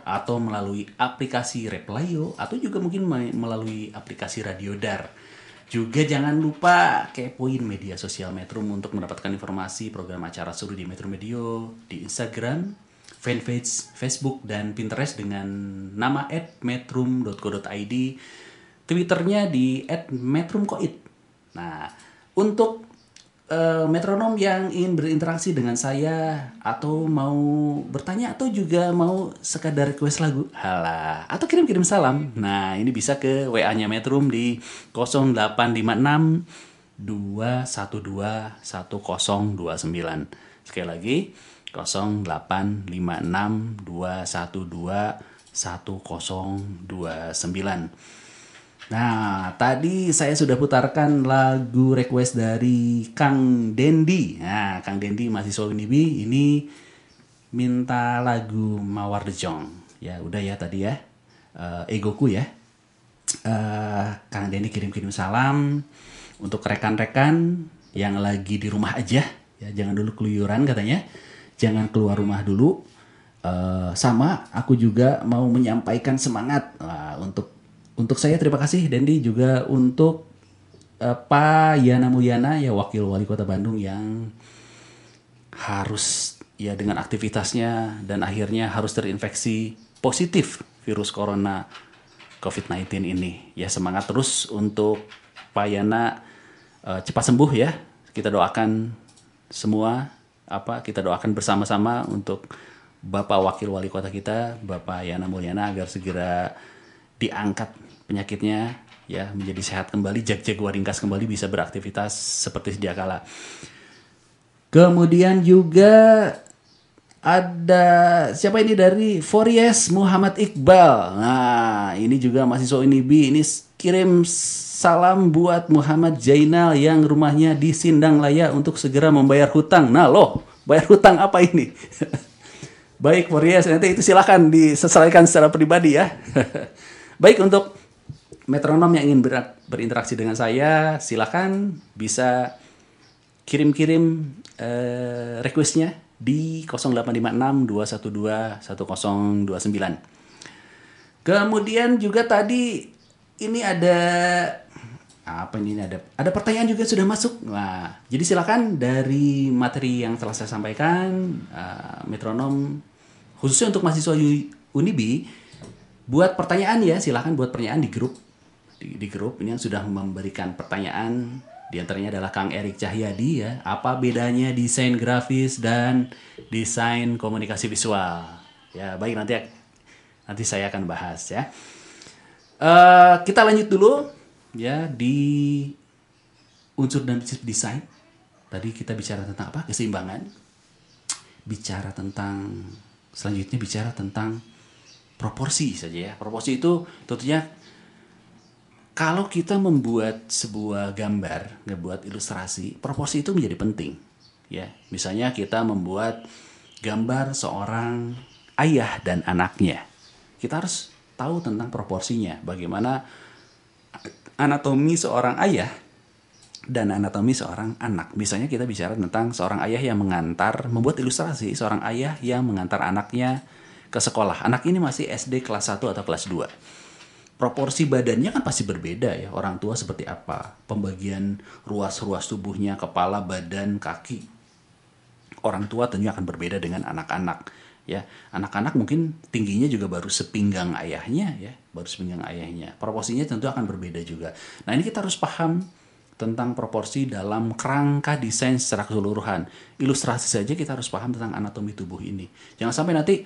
atau melalui aplikasi Replayo atau juga mungkin me- melalui aplikasi Radio Dar. Juga jangan lupa kepoin media sosial Metrum untuk mendapatkan informasi program acara seru di Metro Medio di Instagram, fanpage, Facebook, dan Pinterest dengan nama @metrum.co.id. Twitternya di @metrumkoit. Nah, untuk eh, metronom yang ingin berinteraksi dengan saya atau mau bertanya atau juga mau sekadar request lagu, halah, atau kirim-kirim salam. Nah, ini bisa ke WA-nya Metrum di 0856 212 1029. Sekali lagi 0856 212 1029. Nah, tadi saya sudah putarkan lagu request dari Kang Dendi. Nah, Kang Dendi mahasiswa Unibi ini minta lagu Mawar de Jong. Ya, udah ya tadi ya. Eh, egoku ya. Eh, Kang Dendi kirim-kirim salam untuk rekan-rekan yang lagi di rumah aja. Ya, jangan dulu keluyuran katanya. Jangan keluar rumah dulu. Eh, sama, aku juga mau menyampaikan semangat Wah, untuk untuk saya terima kasih Dendi juga untuk eh, Pak Yana Mulyana ya wakil wali kota Bandung yang harus ya dengan aktivitasnya dan akhirnya harus terinfeksi positif virus corona COVID-19 ini. Ya semangat terus untuk Pak Yana eh, cepat sembuh ya. Kita doakan semua apa kita doakan bersama-sama untuk Bapak Wakil Wali Kota kita, Bapak Yana Mulyana agar segera diangkat penyakitnya ya menjadi sehat kembali, jag jaguar ringkas kembali bisa beraktivitas seperti sedia kala. Kemudian juga ada siapa ini dari Fories Muhammad Iqbal. Nah, ini juga mahasiswa Unibi. Ini kirim salam buat Muhammad Jainal yang rumahnya di Sindang Laya untuk segera membayar hutang. Nah, loh, bayar hutang apa ini? Baik, Fories, nanti itu silakan diselesaikan secara pribadi ya. Baik untuk metronom yang ingin ber- berinteraksi dengan saya, silakan bisa kirim-kirim eh, requestnya di 0856 212 1029. Kemudian juga tadi ini ada apa ini ada ada pertanyaan juga sudah masuk. Nah, jadi silakan dari materi yang telah saya sampaikan eh, metronom khususnya untuk mahasiswa Unibi buat pertanyaan ya silakan buat pertanyaan di grup di, di grup ini yang sudah memberikan pertanyaan. Di antaranya adalah Kang Erik Cahyadi ya. Apa bedanya desain grafis dan desain komunikasi visual? Ya baik nanti nanti saya akan bahas ya. Eh, kita lanjut dulu ya di unsur dan prinsip desain. Tadi kita bicara tentang apa? Keseimbangan. Bicara tentang selanjutnya bicara tentang proporsi saja ya. Proporsi itu tentunya kalau kita membuat sebuah gambar, ngebuat ilustrasi, proporsi itu menjadi penting. Ya, misalnya kita membuat gambar seorang ayah dan anaknya. Kita harus tahu tentang proporsinya, bagaimana anatomi seorang ayah dan anatomi seorang anak. Misalnya kita bicara tentang seorang ayah yang mengantar, membuat ilustrasi seorang ayah yang mengantar anaknya ke sekolah. Anak ini masih SD kelas 1 atau kelas 2. Proporsi badannya kan pasti berbeda ya. Orang tua seperti apa? Pembagian ruas-ruas tubuhnya, kepala, badan, kaki. Orang tua tentunya akan berbeda dengan anak-anak ya. Anak-anak mungkin tingginya juga baru sepinggang ayahnya ya, baru sepinggang ayahnya. Proporsinya tentu akan berbeda juga. Nah, ini kita harus paham tentang proporsi dalam kerangka desain secara keseluruhan. Ilustrasi saja kita harus paham tentang anatomi tubuh ini. Jangan sampai nanti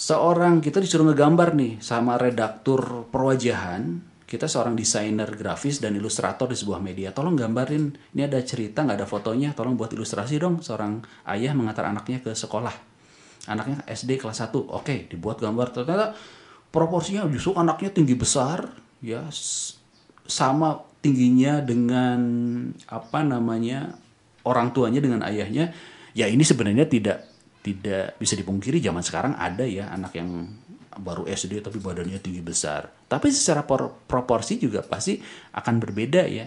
seorang kita disuruh ngegambar nih sama redaktur perwajahan, kita seorang desainer grafis dan ilustrator di sebuah media. Tolong gambarin, ini ada cerita nggak ada fotonya, tolong buat ilustrasi dong. Seorang ayah mengantar anaknya ke sekolah. Anaknya SD kelas 1, oke dibuat gambar. Ternyata proporsinya justru anaknya tinggi besar, ya. Sama tingginya dengan apa namanya orang tuanya dengan ayahnya. Ya ini sebenarnya tidak tidak bisa dipungkiri zaman sekarang ada ya anak yang baru SD tapi badannya tinggi besar. Tapi secara por- proporsi juga pasti akan berbeda ya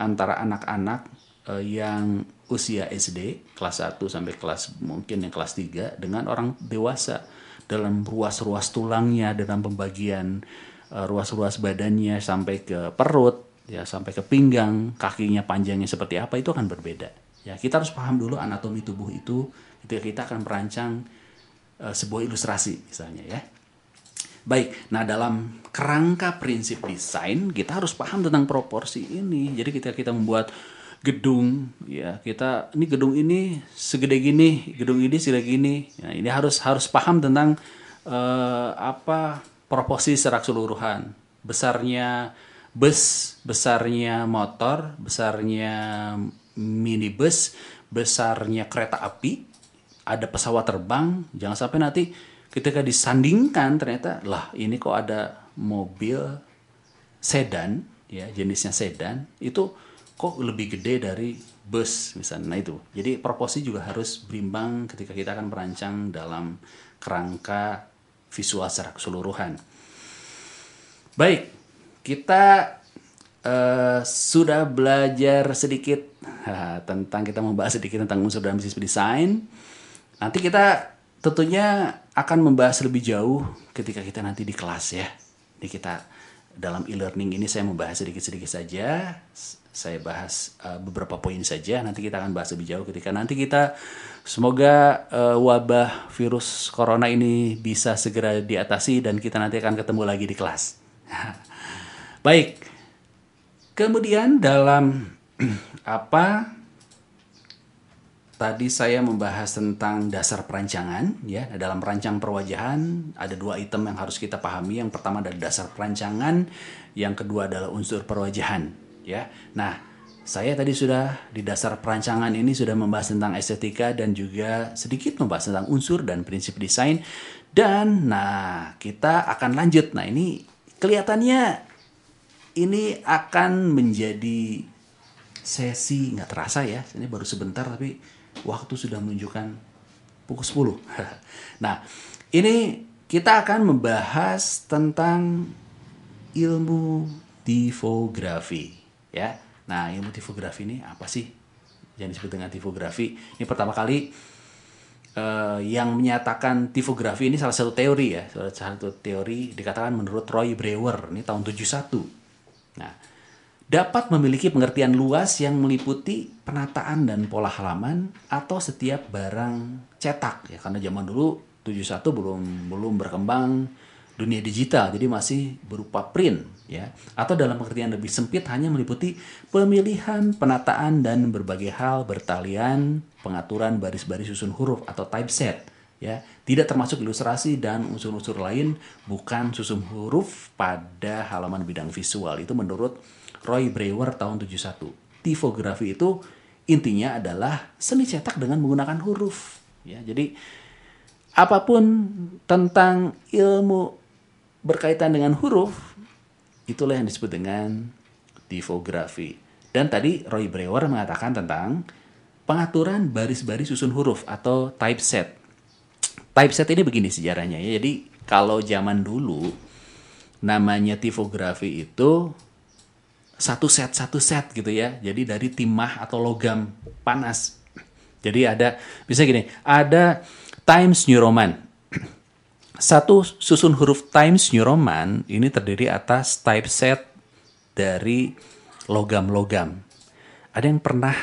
antara anak-anak eh, yang usia SD kelas 1 sampai kelas mungkin yang kelas 3 dengan orang dewasa. Dalam ruas-ruas tulangnya dalam pembagian eh, ruas-ruas badannya sampai ke perut ya sampai ke pinggang kakinya panjangnya seperti apa itu akan berbeda. Ya kita harus paham dulu anatomi tubuh itu ketika kita akan merancang eh, sebuah ilustrasi misalnya ya. Baik nah dalam kerangka prinsip desain kita harus paham tentang proporsi ini. Jadi ketika kita membuat gedung ya kita ini gedung ini segede gini gedung ini segede gini. Ya, ini harus harus paham tentang eh, apa proporsi secara keseluruhan. Besarnya bus besarnya motor besarnya minibus besarnya kereta api ada pesawat terbang jangan sampai nanti ketika disandingkan ternyata lah ini kok ada mobil sedan ya jenisnya sedan itu kok lebih gede dari bus misalnya. Nah itu. Jadi proporsi juga harus berimbang ketika kita akan merancang dalam kerangka visual secara keseluruhan. Baik kita eh, sudah belajar sedikit tentang kita membahas sedikit tentang unsur dan bisnis desain nanti kita tentunya akan membahas lebih jauh ketika kita nanti di kelas ya. Ini kita dalam e-learning ini saya membahas sedikit-sedikit saja. Saya bahas uh, beberapa poin saja. Nanti kita akan bahas lebih jauh ketika nanti kita semoga uh, wabah virus corona ini bisa segera diatasi dan kita nanti akan ketemu lagi di kelas. Baik. Kemudian dalam apa Tadi saya membahas tentang dasar perancangan ya. Dalam perancang perwajahan ada dua item yang harus kita pahami. Yang pertama adalah dasar perancangan, yang kedua adalah unsur perwajahan ya. Nah, saya tadi sudah di dasar perancangan ini sudah membahas tentang estetika dan juga sedikit membahas tentang unsur dan prinsip desain. Dan nah, kita akan lanjut. Nah, ini kelihatannya ini akan menjadi sesi nggak terasa ya. Ini baru sebentar tapi waktu sudah menunjukkan pukul 10. nah, ini kita akan membahas tentang ilmu tipografi ya. Nah, ilmu tipografi ini apa sih? Yang disebut dengan tipografi. Ini pertama kali eh, yang menyatakan tipografi ini salah satu teori ya, salah satu teori dikatakan menurut Roy Brewer ini tahun 71. Nah, dapat memiliki pengertian luas yang meliputi penataan dan pola halaman atau setiap barang cetak. Ya karena zaman dulu 71 belum belum berkembang dunia digital jadi masih berupa print ya. Atau dalam pengertian lebih sempit hanya meliputi pemilihan penataan dan berbagai hal bertalian pengaturan baris-baris susun huruf atau typeset ya. Tidak termasuk ilustrasi dan unsur-unsur lain bukan susun huruf pada halaman bidang visual. Itu menurut Roy Brewer tahun 71 tipografi itu intinya adalah seni cetak dengan menggunakan huruf ya jadi apa pun tentang ilmu berkaitan dengan huruf itulah yang disebut dengan tipografi. Dan tadi Roy Brewer mengatakan tentang pengaturan baris-baris susun huruf atau typeset. Typeset ini begini sejarahnya ya. Jadi kalau zaman dulu namanya tipografi itu satu set satu set gitu ya. Jadi dari timah atau logam panas. Jadi ada bisa gini, ada Times New Roman. Satu susun huruf Times New Roman ini terdiri atas typeset dari logam-logam. Ada yang pernah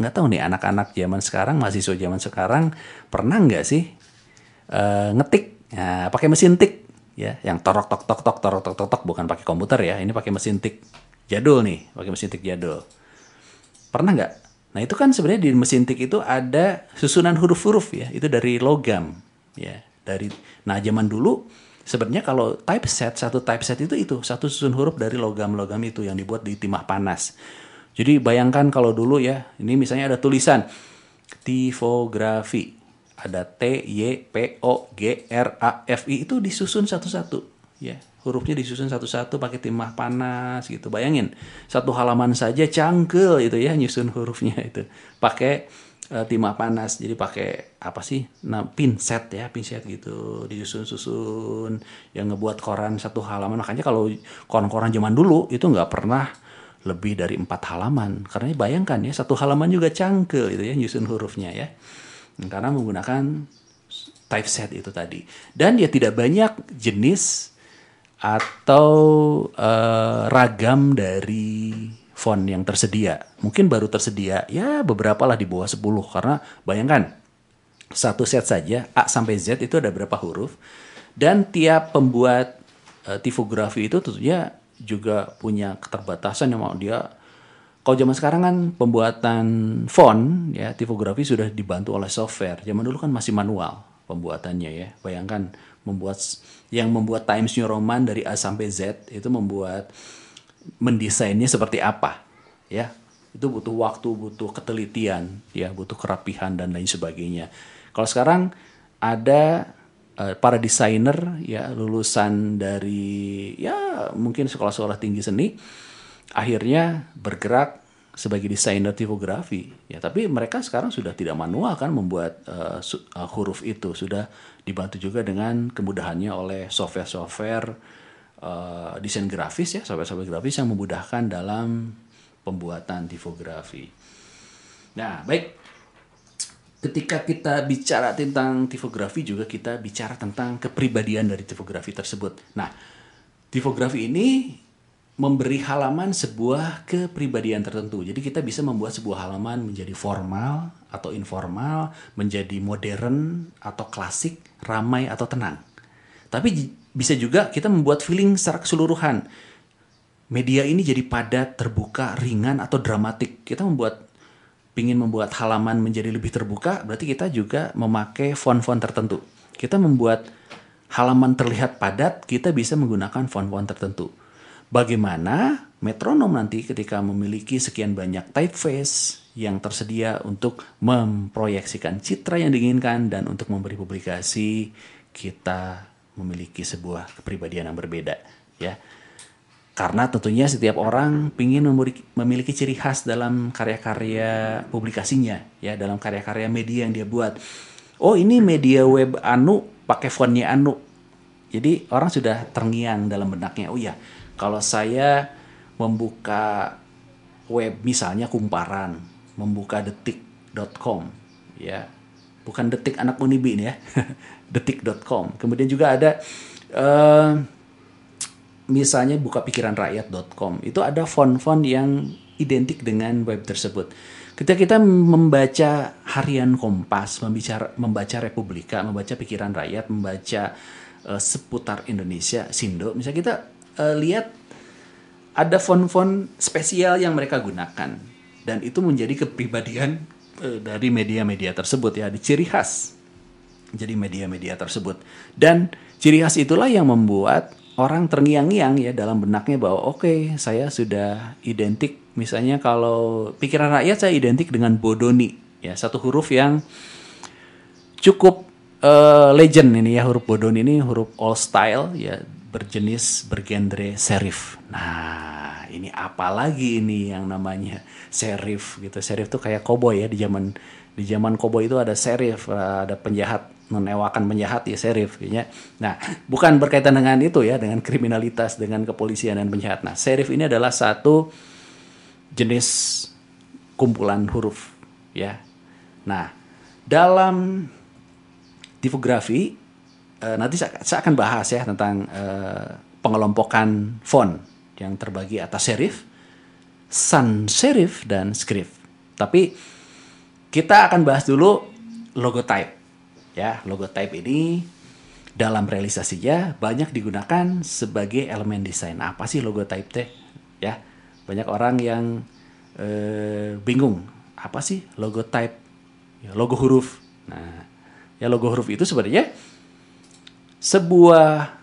nggak tahu nih anak-anak zaman sekarang, mahasiswa zaman sekarang pernah nggak sih eh, ngetik ya, pakai mesin tik ya, yang torok tok tok tok torok tok tok bukan pakai komputer ya, ini pakai mesin tik jadul nih, pakai mesin tik jadul. Pernah nggak? Nah itu kan sebenarnya di mesin tik itu ada susunan huruf-huruf ya, itu dari logam ya, dari. Nah zaman dulu sebenarnya kalau typeset satu typeset itu itu satu susun huruf dari logam-logam itu yang dibuat di timah panas. Jadi bayangkan kalau dulu ya, ini misalnya ada tulisan tipografi, ada T Y P O G R A F I itu disusun satu-satu ya hurufnya disusun satu-satu pakai timah panas gitu. Bayangin satu halaman saja cangkel itu ya nyusun hurufnya itu. Pakai uh, timah panas jadi pakai apa sih? Nah pinset ya pinset gitu. Disusun-susun yang ngebuat koran satu halaman. Makanya kalau koran-koran zaman dulu itu nggak pernah lebih dari empat halaman. Karena bayangkan ya satu halaman juga cangkel itu ya nyusun hurufnya ya. Karena menggunakan typeset itu tadi. Dan ya tidak banyak jenis atau uh, ragam dari font yang tersedia. Mungkin baru tersedia ya beberapa lah di bawah 10 karena bayangkan satu set saja A sampai Z itu ada berapa huruf dan tiap pembuat uh, tipografi itu tentunya juga punya keterbatasan yang mau dia kalau zaman sekarang kan pembuatan font ya tipografi sudah dibantu oleh software. Zaman dulu kan masih manual pembuatannya ya. Bayangkan membuat yang membuat Times New Roman dari A sampai Z itu membuat mendesainnya seperti apa ya. Itu butuh waktu butuh ketelitian ya butuh kerapihan dan lain sebagainya. Kalau sekarang ada uh, para desainer ya lulusan dari ya mungkin sekolah-sekolah tinggi seni akhirnya bergerak sebagai desainer tipografi. Ya tapi mereka sekarang sudah tidak manual kan membuat uh, uh, huruf itu sudah dibantu juga dengan kemudahannya oleh software-software uh, desain grafis ya software-software grafis yang memudahkan dalam pembuatan tipografi nah baik. Ketika kita bicara tentang tipografi juga kita bicara tentang kepribadian dari tipografi tersebut. Nah tipografi ini memberi halaman sebuah kepribadian tertentu. Jadi kita bisa membuat sebuah halaman menjadi formal atau informal, menjadi modern atau klasik, ramai atau tenang. Tapi bisa juga kita membuat feeling secara keseluruhan. Media ini jadi padat, terbuka, ringan atau dramatik. Kita membuat ingin membuat halaman menjadi lebih terbuka, berarti kita juga memakai font-font tertentu. Kita membuat halaman terlihat padat, kita bisa menggunakan font-font tertentu bagaimana metronom nanti ketika memiliki sekian banyak typeface yang tersedia untuk memproyeksikan citra yang diinginkan dan untuk memberi publikasi kita memiliki sebuah kepribadian yang berbeda ya. Karena tentunya setiap orang ingin memiliki ciri khas dalam karya-karya publikasinya ya dalam karya-karya media yang dia buat. Oh ini media web anu pakai fontnya anu. Jadi orang sudah terngiang dalam benaknya. Oh ya kalau saya membuka web misalnya kumparan, membuka detik.com ya. Bukan detik anak unibi ini ya. detik.com. Kemudian juga ada uh, misalnya buka pikiran rakyat.com. Itu ada font-font yang identik dengan web tersebut. Ketika kita membaca harian Kompas, membicara, membaca Republika, membaca pikiran rakyat, membaca uh, seputar Indonesia, Sindo, misalnya kita uh, lihat ada font-font spesial yang mereka gunakan. Dan itu menjadi kepribadian uh, dari media-media tersebut ya, di ciri khas jadi media-media tersebut. Dan ciri khas itulah yang membuat orang terngiang-ngiang ya dalam benaknya bahwa oke okay, saya sudah identik. Misalnya kalau pikiran rakyat saya identik dengan bodoni ya satu huruf yang cukup uh, legend ini ya huruf bodoni ini huruf all style ya berjenis bergenre serif. Nah, ini apa lagi ini yang namanya serif gitu. Serif tuh kayak koboi ya di zaman di zaman koboi itu ada serif, ada penjahat menewakan penjahat ya serif ya. Nah, bukan berkaitan dengan itu ya, dengan kriminalitas, dengan kepolisian dan penjahat. Nah, serif ini adalah satu jenis kumpulan huruf ya. Nah, dalam tipografi uh, nanti saya, saya akan bahas ya tentang uh, pengelompokan font yang terbagi atas serif, sans serif dan script. Tapi kita akan bahas dulu logotype. Ya, logotype ini dalam realisasinya banyak digunakan sebagai elemen desain. Apa sih logotype teh? Ya, banyak orang yang eh, bingung. Apa sih logotype? Ya, logo huruf. Nah, ya logo huruf itu sebenarnya sebuah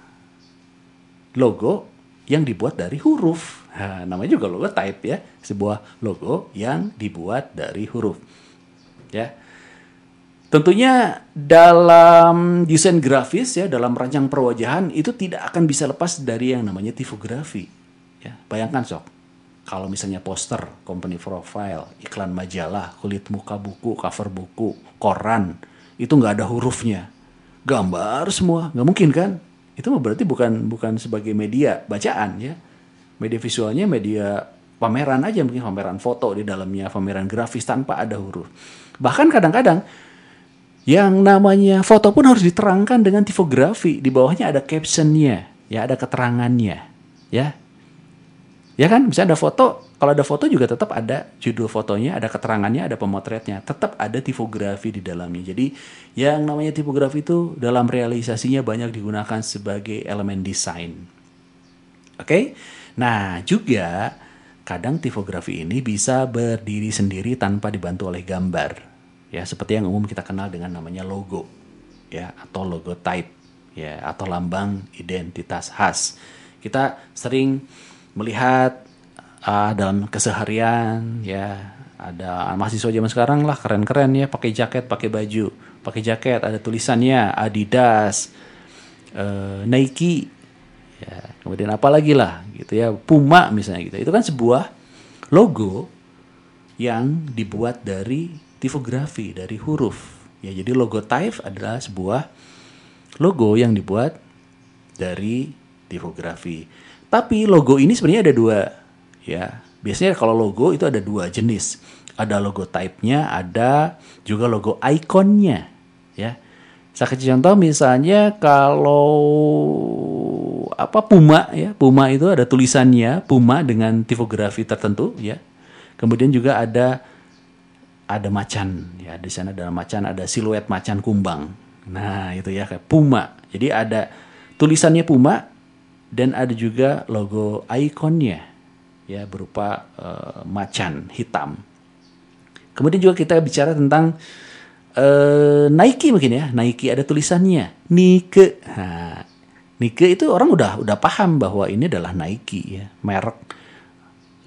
logo yang dibuat dari huruf. Nah, namanya juga logo type ya, sebuah logo yang dibuat dari huruf. Ya. Tentunya dalam desain grafis ya, dalam rancang perwajahan itu tidak akan bisa lepas dari yang namanya tipografi. Ya, bayangkan sok, kalau misalnya poster, company profile, iklan majalah, kulit muka buku, cover buku, koran, itu nggak ada hurufnya gambar semua nggak mungkin kan? Itu berarti bukan bukan sebagai media bacaan ya. Media visualnya media pameran aja mungkin pameran foto di dalamnya pameran grafis tanpa ada huruf. Bahkan kadang-kadang yang namanya foto pun harus diterangkan dengan tipografi di bawahnya ada captionnya ya ada keterangannya ya ya kan bisa ada foto kalau ada foto juga tetap ada judul fotonya, ada keterangannya, ada pemotretnya, tetap ada tipografi di dalamnya. Jadi yang namanya tipografi itu dalam realisasinya banyak digunakan sebagai elemen desain. Oke? Okay? Nah, juga kadang tipografi ini bisa berdiri sendiri tanpa dibantu oleh gambar. Ya, seperti yang umum kita kenal dengan namanya logo ya atau logo type ya atau lambang identitas khas. Kita sering melihat uh, dalam keseharian ya. Ada mahasiswa zaman sekarang lah keren-keren ya pakai jaket pakai baju pakai jaket. Ada tulisannya Adidas uh, Nike ya. Kemudian apa lagi lah gitu ya Puma misalnya gitu. Itu kan sebuah logo yang dibuat dari tipografi dari huruf. Ya jadi logo type adalah sebuah logo yang dibuat dari tipografi tapi logo ini sebenarnya ada dua ya. Biasanya kalau logo itu ada dua jenis. Ada logo type-nya ada juga logo ikonnya ya. Saya kasih contoh misalnya kalau apa Puma ya. Puma itu ada tulisannya Puma dengan tipografi tertentu ya. Kemudian juga ada ada macan ya. Di sana ada macan ada siluet macan kumbang. Nah itu ya kayak Puma. Jadi ada tulisannya Puma dan ada juga logo ikonnya ya berupa uh, macan hitam. Kemudian juga kita bicara tentang uh, Nike mungkin ya. Nike ada tulisannya Nike. Nah, Nike itu orang udah udah paham bahwa ini adalah Nike ya, merek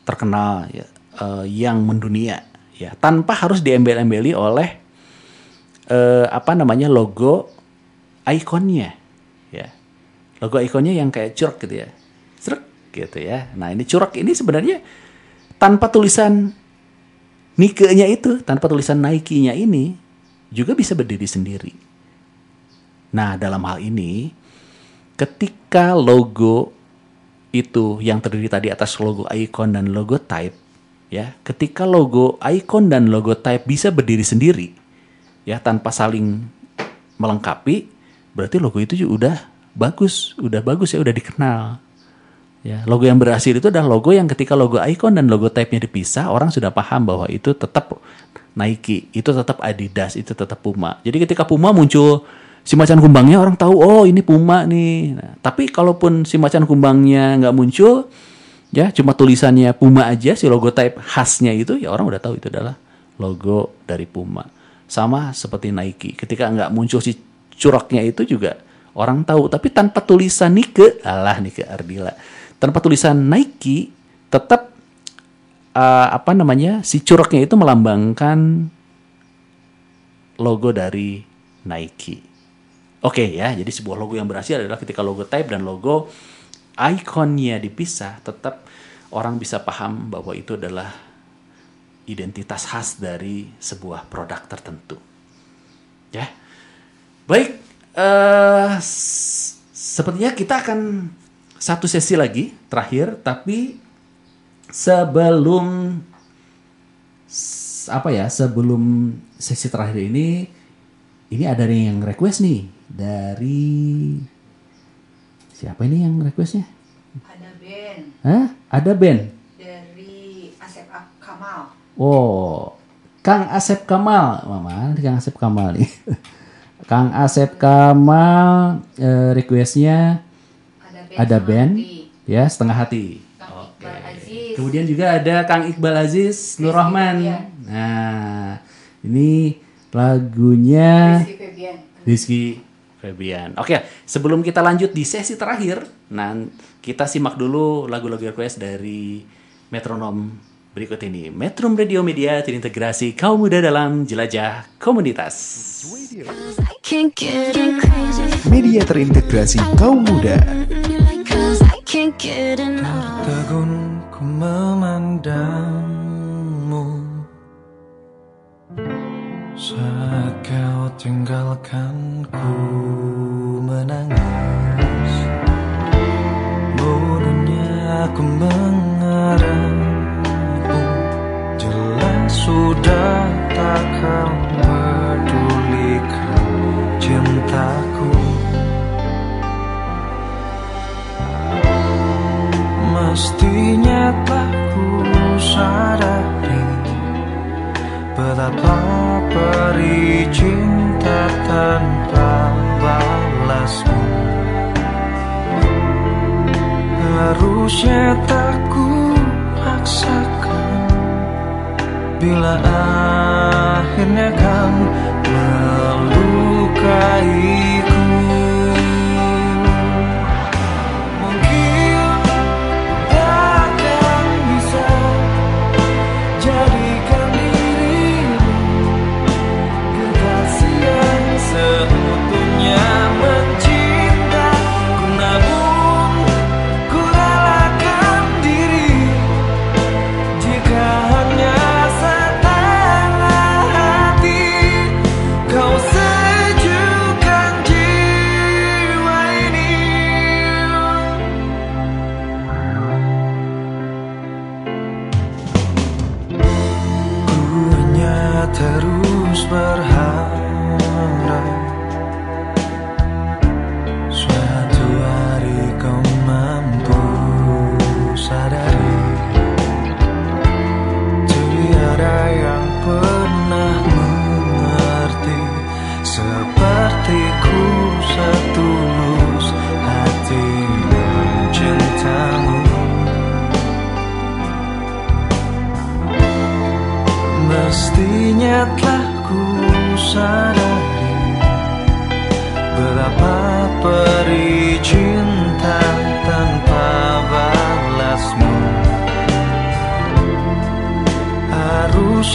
terkenal ya, eh, yang mendunia ya tanpa harus diembel-embeli oleh eh, apa namanya logo ikonnya ya logo ikonnya yang kayak curug gitu ya. Curug gitu ya. Nah ini curug ini sebenarnya tanpa tulisan Nike-nya itu tanpa tulisan Nike-nya ini juga bisa berdiri sendiri. Nah dalam hal ini ketika logo itu yang terdiri tadi atas logo icon dan logo type ya ketika logo icon dan logo type bisa berdiri sendiri ya tanpa saling melengkapi berarti logo itu juga udah bagus udah bagus ya udah dikenal. Ya logo yang berhasil itu adalah logo yang ketika logo icon dan logo type-nya dipisah orang sudah paham bahwa itu tetap Nike itu tetap Adidas itu tetap Puma. Jadi ketika Puma muncul si macan kumbangnya orang tahu oh ini Puma nih. Nah, tapi kalaupun si macan kumbangnya nggak muncul ya cuma tulisannya Puma aja si logo type khasnya itu ya orang udah tahu itu adalah logo dari Puma. Sama seperti Nike ketika nggak muncul si curaknya itu juga orang tahu tapi tanpa tulisan Nike alah Nike Ardila tanpa tulisan Nike tetap eh, apa namanya si curaknya itu melambangkan logo dari Nike Oke ya, jadi sebuah logo yang berhasil adalah ketika logo type dan logo ikonnya dipisah, tetap orang bisa paham bahwa itu adalah identitas khas dari sebuah produk tertentu. Ya, baik. Eh s- sepertinya kita akan satu sesi lagi terakhir, tapi sebelum apa ya? Sebelum sesi terakhir ini, ini ada yang request nih dari siapa ini yang requestnya? Ada band Hah? Ada band? dari Asep Kamal. Oh, Kang Asep Kamal, mama, Kang Asep Kamal nih. Kang Asep Kamal eh, requestnya Ada band. ya setengah hati. Oke. Aziz. Kemudian juga ada Kang Iqbal Aziz Nur Rahman. Nah, ini lagunya Rizky Febian. Rizky Febian. Oke, sebelum kita lanjut di sesi terakhir, nah kita simak dulu lagu-lagu request dari metronom berikut ini. Metrum Radio Media terintegrasi kaum muda dalam jelajah komunitas. Media terintegrasi kaum muda. Memandangmu Saat kau tinggalkan Mestinya tak ku sadari Betapa perih cinta tanpa balasmu. Harusnya tak ku paksakan Bila akhirnya kan melukaiku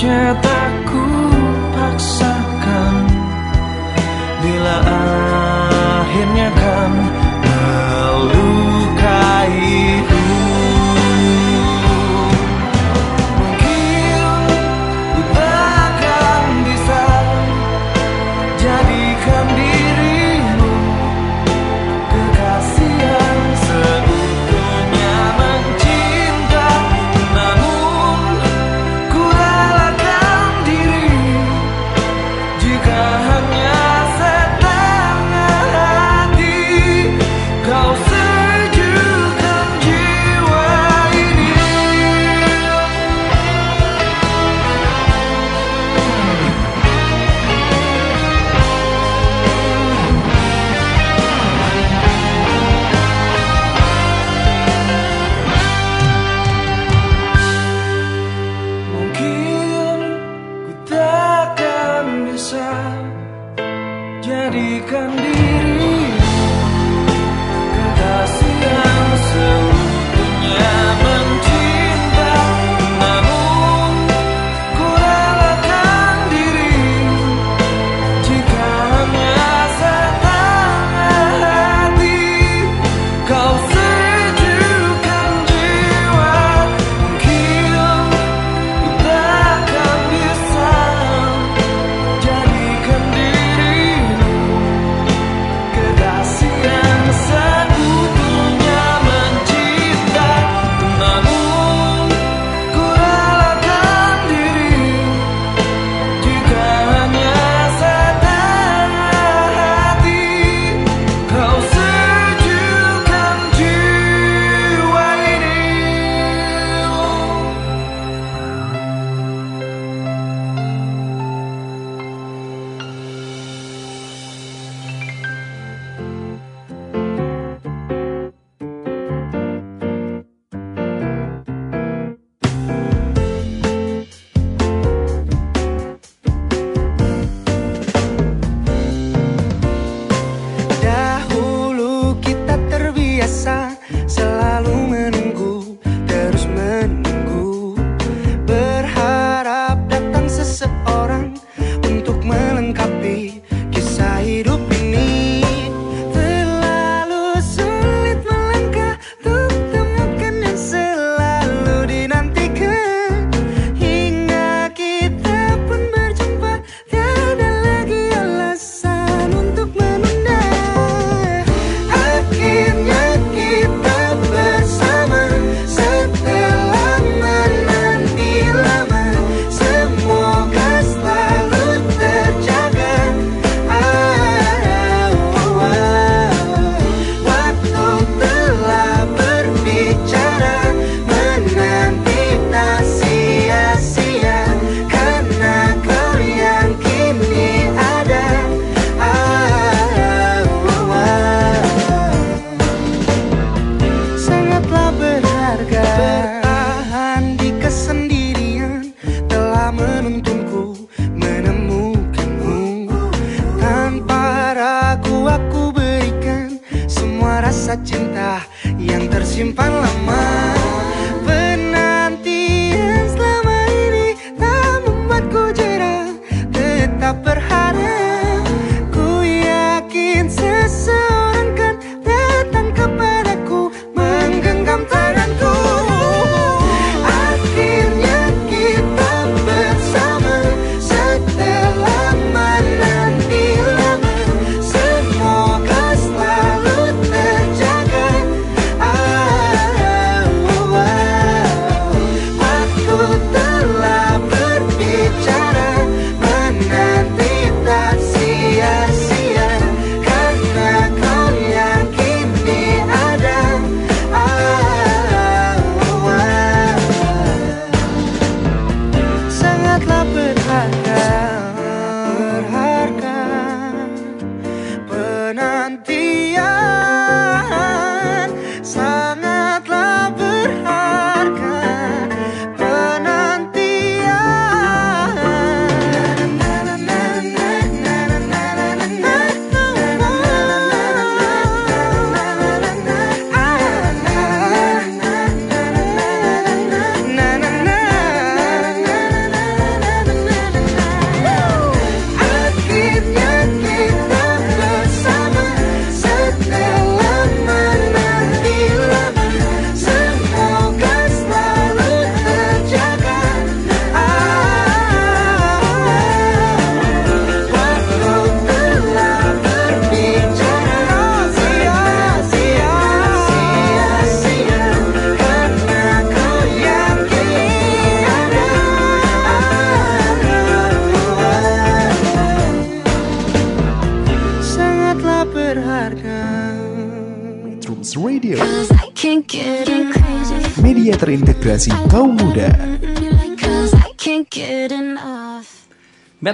future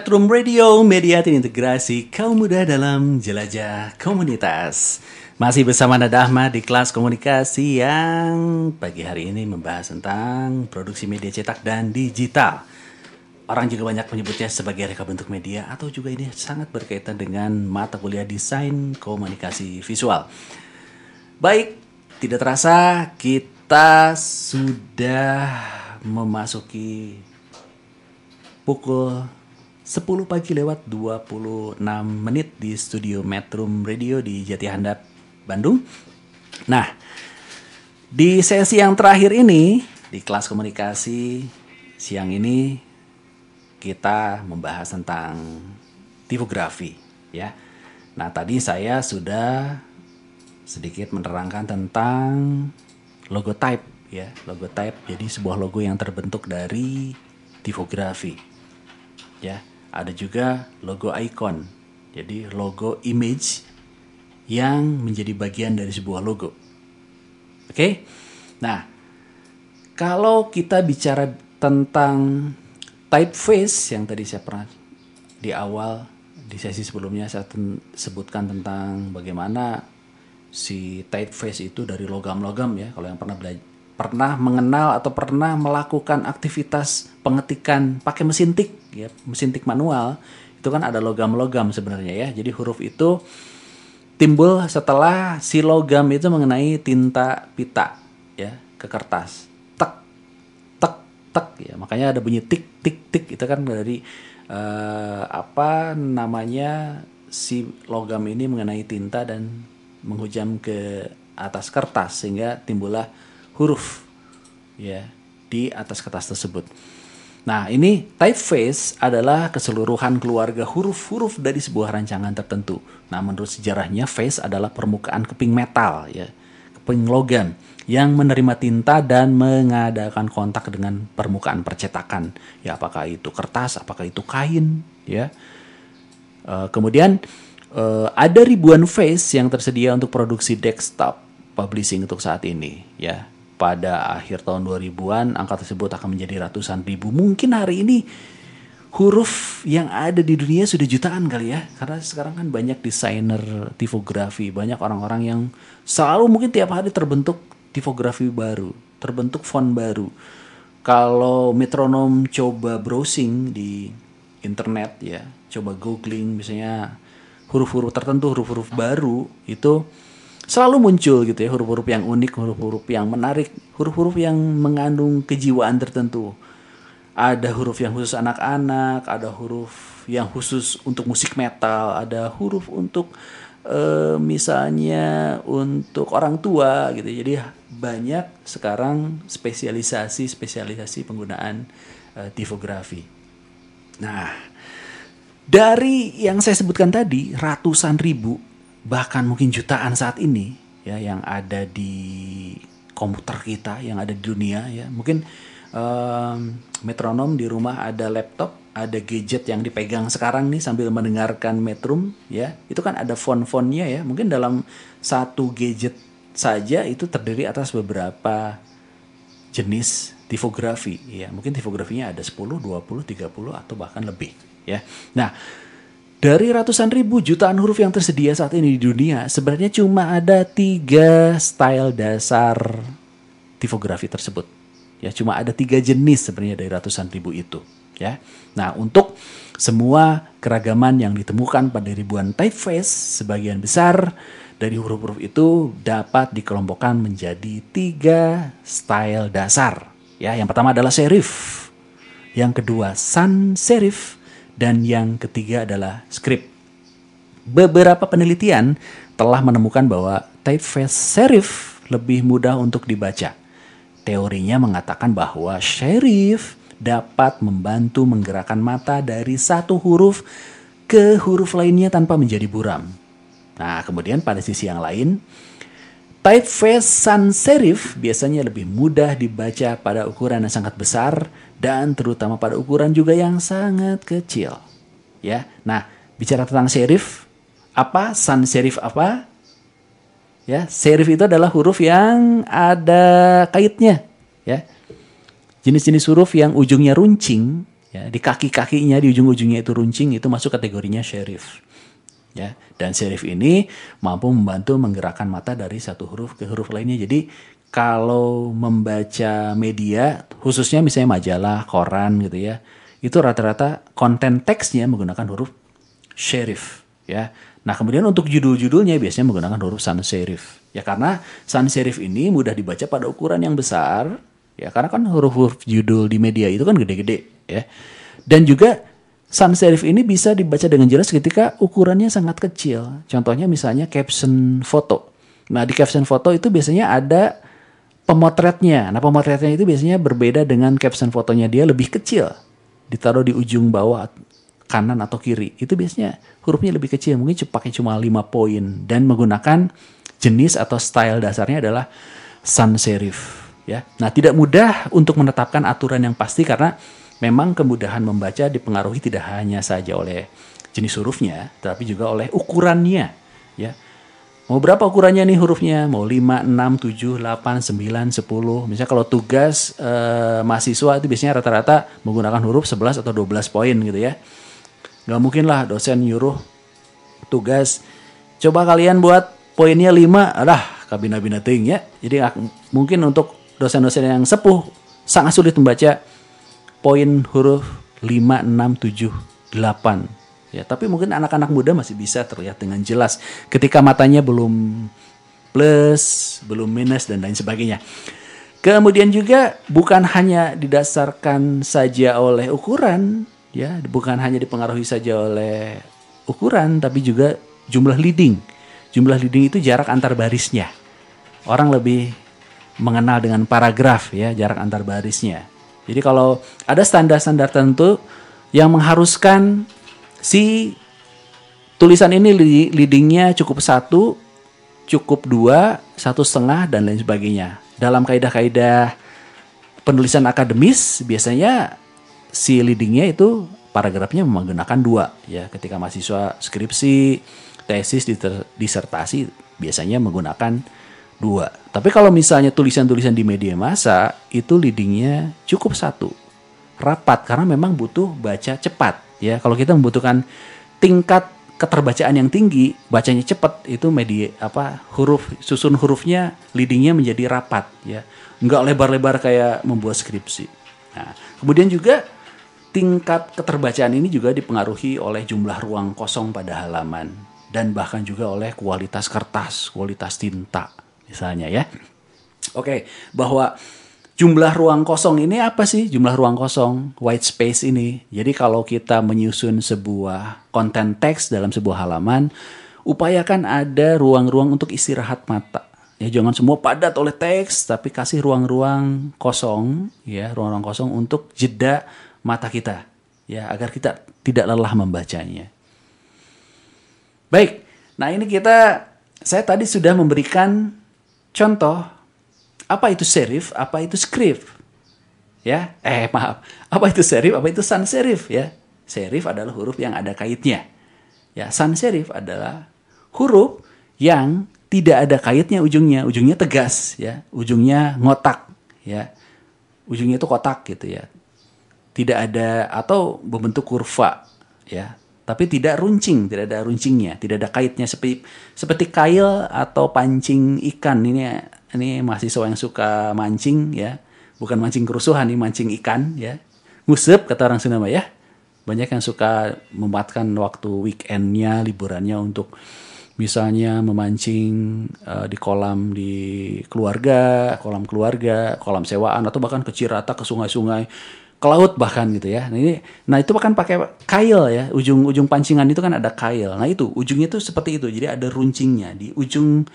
Metrum Radio, media terintegrasi kaum muda dalam jelajah komunitas. Masih bersama Nada Ahmad di kelas komunikasi yang pagi hari ini membahas tentang produksi media cetak dan digital. Orang juga banyak menyebutnya sebagai reka bentuk media atau juga ini sangat berkaitan dengan mata kuliah desain komunikasi visual. Baik, tidak terasa kita sudah memasuki pukul 10 pagi lewat 26 menit di studio Metrum Radio di Jati Handap, Bandung. Nah, di sesi yang terakhir ini, di kelas komunikasi siang ini kita membahas tentang tipografi ya. Nah, tadi saya sudah sedikit menerangkan tentang logotype ya. Logotype jadi sebuah logo yang terbentuk dari tipografi. Ya, ada juga logo icon. Jadi logo image yang menjadi bagian dari sebuah logo. Oke? Nah, kalau kita bicara tentang typeface yang tadi saya pernah di awal di sesi sebelumnya saya ten- sebutkan tentang bagaimana si typeface itu dari logam-logam ya kalau yang pernah belajar pernah mengenal atau pernah melakukan aktivitas pengetikan pakai mesin tik ya mesin tik manual itu kan ada logam-logam sebenarnya ya. Jadi huruf itu timbul setelah si logam itu mengenai tinta pita ya ke kertas. Tek tek tek ya. Makanya ada bunyi tik tik tik. Itu kan dari eh, apa namanya si logam ini mengenai tinta dan menghujam ke atas kertas sehingga timbullah huruf ya di atas kertas tersebut. Nah, ini typeface adalah keseluruhan keluarga huruf-huruf dari sebuah rancangan tertentu. Nah, menurut sejarahnya face adalah permukaan keping metal ya, keping logam yang menerima tinta dan mengadakan kontak dengan permukaan percetakan. Ya, apakah itu kertas, apakah itu kain, ya. Eh, kemudian eh, ada ribuan face yang tersedia untuk produksi desktop publishing untuk saat ini, ya. Pada akhir tahun 2000-an angka tersebut akan menjadi ratusan ribu. Mungkin hari ini huruf yang ada di dunia sudah jutaan kali ya. Karena sekarang kan banyak desainer tipografi, banyak orang-orang yang selalu mungkin tiap hari terbentuk tipografi baru, terbentuk font baru. Kalau metronom coba browsing di internet ya, coba googling misalnya huruf-huruf tertentu, huruf-huruf baru itu selalu muncul gitu ya huruf-huruf yang unik, huruf-huruf yang menarik, huruf-huruf yang mengandung kejiwaan tertentu. Ada huruf yang khusus anak-anak, ada huruf yang khusus untuk musik metal, ada huruf untuk eh, misalnya untuk orang tua gitu. Jadi banyak sekarang spesialisasi spesialisasi penggunaan eh, tipografi. Nah, dari yang saya sebutkan tadi ratusan ribu bahkan mungkin jutaan saat ini ya yang ada di komputer kita yang ada di dunia ya. Mungkin em, metronom di rumah ada laptop ada gadget yang dipegang sekarang nih sambil mendengarkan metrum ya. Itu kan ada font-fontnya ya. Mungkin dalam satu gadget saja itu terdiri atas beberapa jenis tipografi ya. Mungkin tipografinya ada 10 20 30 atau bahkan lebih ya. Nah dari ratusan ribu jutaan huruf yang tersedia saat ini di dunia, sebenarnya cuma ada tiga style dasar tipografi tersebut. Ya, cuma ada tiga jenis sebenarnya dari ratusan ribu itu. Ya, nah untuk semua keragaman yang ditemukan pada ribuan typeface, sebagian besar dari huruf-huruf itu dapat dikelompokkan menjadi tiga style dasar. Ya, yang pertama adalah serif, yang kedua sans serif, dan yang ketiga adalah script. Beberapa penelitian telah menemukan bahwa typeface serif lebih mudah untuk dibaca. Teorinya mengatakan bahwa serif dapat membantu menggerakkan mata dari satu huruf ke huruf lainnya tanpa menjadi buram. Nah, kemudian pada sisi yang lain, typeface sans serif biasanya lebih mudah dibaca pada ukuran yang sangat besar dan terutama pada ukuran juga yang sangat kecil. Ya. Nah, bicara tentang serif, apa sans serif apa? Ya, serif itu adalah huruf yang ada kaitnya, ya. Jenis-jenis huruf yang ujungnya runcing, ya, di kaki-kakinya, di ujung-ujungnya itu runcing, itu masuk kategorinya serif. Ya, dan serif ini mampu membantu menggerakkan mata dari satu huruf ke huruf lainnya. Jadi kalau membaca media, khususnya misalnya majalah, koran gitu ya, itu rata-rata konten teksnya menggunakan huruf serif. Ya, nah kemudian untuk judul-judulnya biasanya menggunakan huruf sans serif. Ya karena sans serif ini mudah dibaca pada ukuran yang besar, ya karena kan huruf-huruf judul di media itu kan gede-gede, ya. Dan juga sans serif ini bisa dibaca dengan jelas ketika ukurannya sangat kecil. Contohnya misalnya caption foto. Nah, di caption foto itu biasanya ada pemotretnya. Nah, pemotretnya itu biasanya berbeda dengan caption fotonya dia lebih kecil. Ditaruh di ujung bawah kanan atau kiri. Itu biasanya hurufnya lebih kecil, mungkin pakai cuma 5 poin dan menggunakan jenis atau style dasarnya adalah sans serif ya. Nah, tidak mudah untuk menetapkan aturan yang pasti karena memang kemudahan membaca dipengaruhi tidak hanya saja oleh jenis hurufnya, tapi juga oleh ukurannya ya. Mau berapa ukurannya nih hurufnya? Mau 5, 6, 7, 8, 9, 10. Misalnya kalau tugas eh, mahasiswa itu biasanya rata-rata menggunakan huruf 11 atau 12 poin gitu ya. Nggak mungkin lah dosen nyuruh tugas. Coba kalian buat poinnya 5. Alah, kabina-bina ting ya. Jadi mungkin untuk dosen-dosen yang sepuh sangat sulit membaca poin huruf 5, 6, 7, 8. Ya, tapi mungkin anak-anak muda masih bisa terlihat dengan jelas ketika matanya belum plus, belum minus dan lain sebagainya. Kemudian juga bukan hanya didasarkan saja oleh ukuran, ya, bukan hanya dipengaruhi saja oleh ukuran, tapi juga jumlah leading. Jumlah leading itu jarak antar barisnya. Orang lebih mengenal dengan paragraf ya, jarak antar barisnya. Jadi kalau ada standar-standar tertentu yang mengharuskan si tulisan ini leadingnya cukup satu, cukup dua, satu setengah dan lain sebagainya. Dalam kaidah-kaidah penulisan akademis biasanya si leadingnya itu paragrafnya menggunakan dua ya. Ketika mahasiswa skripsi, tesis, disertasi biasanya menggunakan dua. Tapi kalau misalnya tulisan-tulisan di media massa itu leadingnya cukup satu. Rapat karena memang butuh baca cepat ya. Kalau kita membutuhkan tingkat keterbacaan yang tinggi bacanya cepat itu media apa huruf susun hurufnya leadingnya menjadi rapat ya. Nggak lebar-lebar kayak membuat skripsi. Nah kemudian juga tingkat keterbacaan ini juga dipengaruhi oleh jumlah ruang kosong pada halaman dan bahkan juga oleh kualitas kertas kualitas tinta misalnya ya Oke, bahwa jumlah ruang kosong ini apa sih? Jumlah ruang kosong, white space ini. Jadi kalau kita menyusun sebuah konten teks dalam sebuah halaman, upayakan ada ruang-ruang untuk istirahat mata. Ya jangan semua padat oleh teks, tapi kasih ruang-ruang kosong, ya ruang-ruang kosong untuk jeda mata kita, ya agar kita tidak lelah membacanya. Baik, nah ini kita, saya tadi sudah memberikan contoh apa itu serif, apa itu script. Ya, eh maaf, apa itu serif, apa itu sans serif ya. Serif adalah huruf yang ada kaitnya. Ya, sans serif adalah huruf yang tidak ada kaitnya ujungnya, ujungnya tegas ya, ujungnya ngotak ya. Ujungnya itu kotak gitu ya. Tidak ada atau berbentuk kurva ya, tapi tidak runcing, tidak ada runcingnya, tidak ada kaitnya. Seperti seperti kail atau pancing ikan. Ini ini mahasiswa yang suka mancing ya, bukan mancing kerusuhan ini mancing ikan ya, ngusep kata orang Sunda ya. Banyak yang suka memanfaatkan waktu weekendnya, liburannya untuk misalnya memancing eh, di kolam di keluarga, kolam keluarga, kolam sewaan atau bahkan ke Cirata ke sungai-sungai ke laut bahkan gitu ya. Nah ini, nah itu bahkan pakai kail ya, ujung-ujung pancingan itu kan ada kail. Nah itu ujungnya itu seperti itu, jadi ada runcingnya di ujung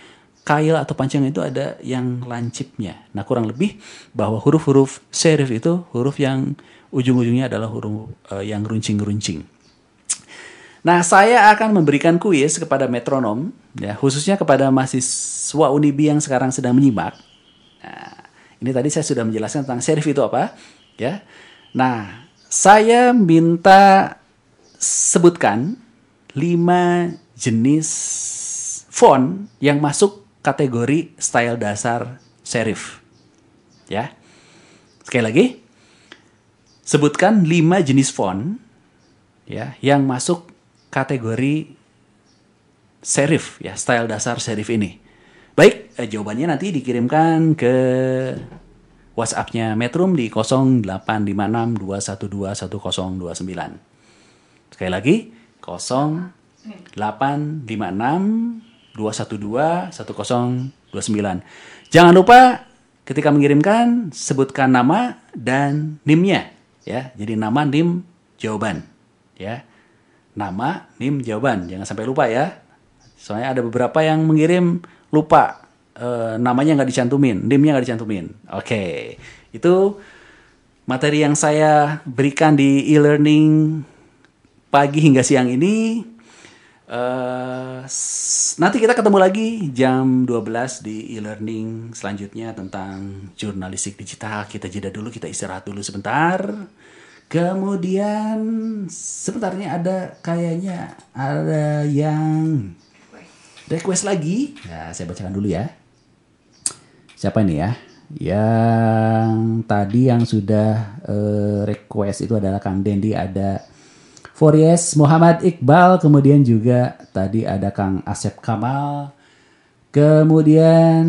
kail atau pancingan itu ada yang lancipnya. Nah kurang lebih bahwa huruf-huruf serif itu huruf yang ujung-ujungnya adalah huruf eh, yang runcing-runcing. Nah, saya akan memberikan kuis kepada metronom, ya, khususnya kepada mahasiswa Unibi yang sekarang sedang menyimak. Nah, ini tadi saya sudah menjelaskan tentang serif itu apa, ya. Nah, saya minta sebutkan lima jenis font yang masuk kategori style dasar serif. Ya. Sekali lagi, sebutkan 5 jenis font ya yang masuk kategori serif ya, style dasar serif ini. Baik, eh, jawabannya nanti dikirimkan ke WhatsApp-nya Metrum di 085621211029. Sekali lagi 085621211029. Jangan lupa ketika mengirimkan sebutkan nama dan NIM-nya ya. Jadi nama NIM jawaban ya. Nama NIM jawaban. Jangan sampai lupa ya. Soalnya ada beberapa yang mengirim lupa eh, namanya nggak dicantumin, NIM-nya nggak dicantumin. Oke, itu materi yang saya berikan di e-learning pagi hingga siang ini. S- nanti kita ketemu lagi jam 12 di e-learning selanjutnya tentang jurnalistik digital. Kita jeda dulu, kita istirahat dulu sebentar. Kemudian sebentarnya ada kayaknya ada yang request lagi. Nah, saya bacakan dulu ya. Siapa ini ya? Yang tadi yang sudah eh, request itu adalah Kang Dendi, ada Fories Muhammad Iqbal, kemudian juga tadi ada Kang Asep Kamal, kemudian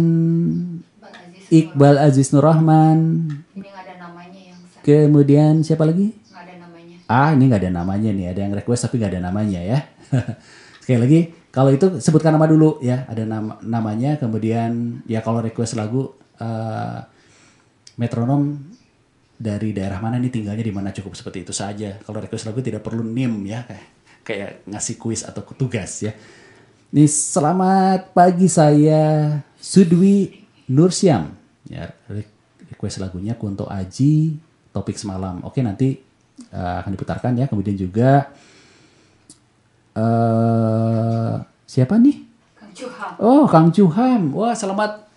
Aziz. Iqbal Aziz Nurrahman, Ini nggak ada namanya yang sa- kemudian siapa lagi? ada namanya. Ah, ini nggak ada namanya nih. Ada yang request tapi nggak ada namanya ya. Sekali lagi, kalau itu sebutkan nama dulu ya. Ada nama namanya, kemudian ya kalau request lagu eh, metronom dari daerah mana nih tinggalnya di mana cukup seperti itu saja. Kalau request lagu tidak perlu nim ya kayak kayak ngasih kuis atau tugas ya. Ini selamat pagi saya Sudwi Nursyam. Ya, re- request lagunya Kunto Aji topik semalam. Oke, nanti eh, akan diputarkan ya. Kemudian juga eh siapa nih? Kang Cuham. Oh, Kang Cuham. Wah, selamat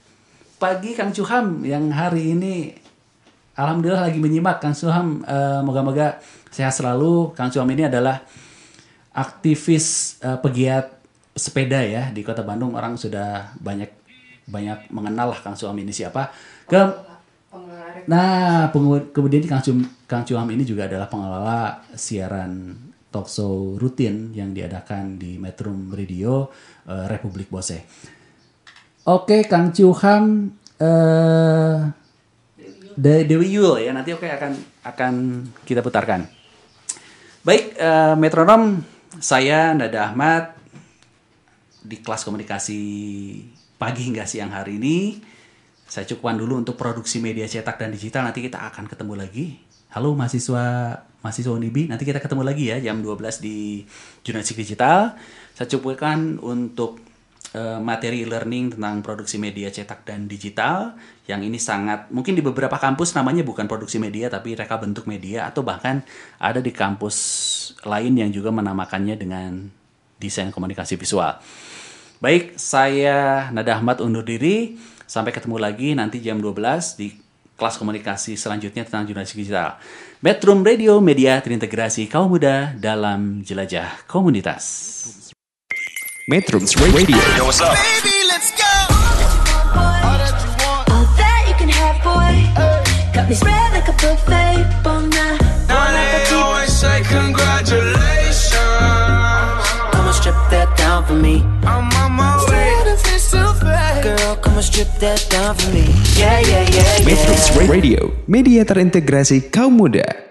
pagi Kang Cuham yang hari ini alhamdulillah lagi menyimak Kang Cuham. eh, moga-moga sehat selalu. Kang Cuham ini adalah aktivis eh, pegiat sepeda ya di Kota Bandung. Orang sudah banyak banyak mengenal lah Kang Cuham ini siapa. Ke Nah, pengu- kemudian Kang Cuham ini juga adalah pengelola siaran talkshow rutin yang diadakan di Metrum Radio eh, Republik Bose. Oke, Kang Cuham, eh De- Dewi Yul ya nanti oke akan akan kita putarkan. Baik, eh, metronom saya Nada Ahmad di kelas komunikasi pagi hingga siang hari ini. Saya cukupkan dulu untuk produksi media cetak dan digital. Nanti kita akan ketemu lagi. Halo mahasiswa mahasiswa Unibi, nanti kita ketemu lagi ya jam 12 di Jurnalistik Digital. Saya cukupkan untuk eh, materi learning tentang produksi media cetak dan digital yang ini sangat mungkin di beberapa kampus namanya bukan produksi media tapi reka bentuk media atau bahkan ada di kampus lain yang juga menamakannya dengan desain komunikasi visual. Baik, saya Nada Ahmad undur diri. Sampai ketemu lagi nanti jam 12 di kelas komunikasi selanjutnya tentang jurnalistik digital. Metrum Radio Media terintegrasi kaum muda dalam jelajah komunitas. Metrums Radio. Got me spread like a buffet. Bon appetit. say congratulations. On, strip that down for me. I'm on my way. On, strip that down for me. Yeah, yeah, yeah, yeah. Metrums Radio Media terintegrasi kaum muda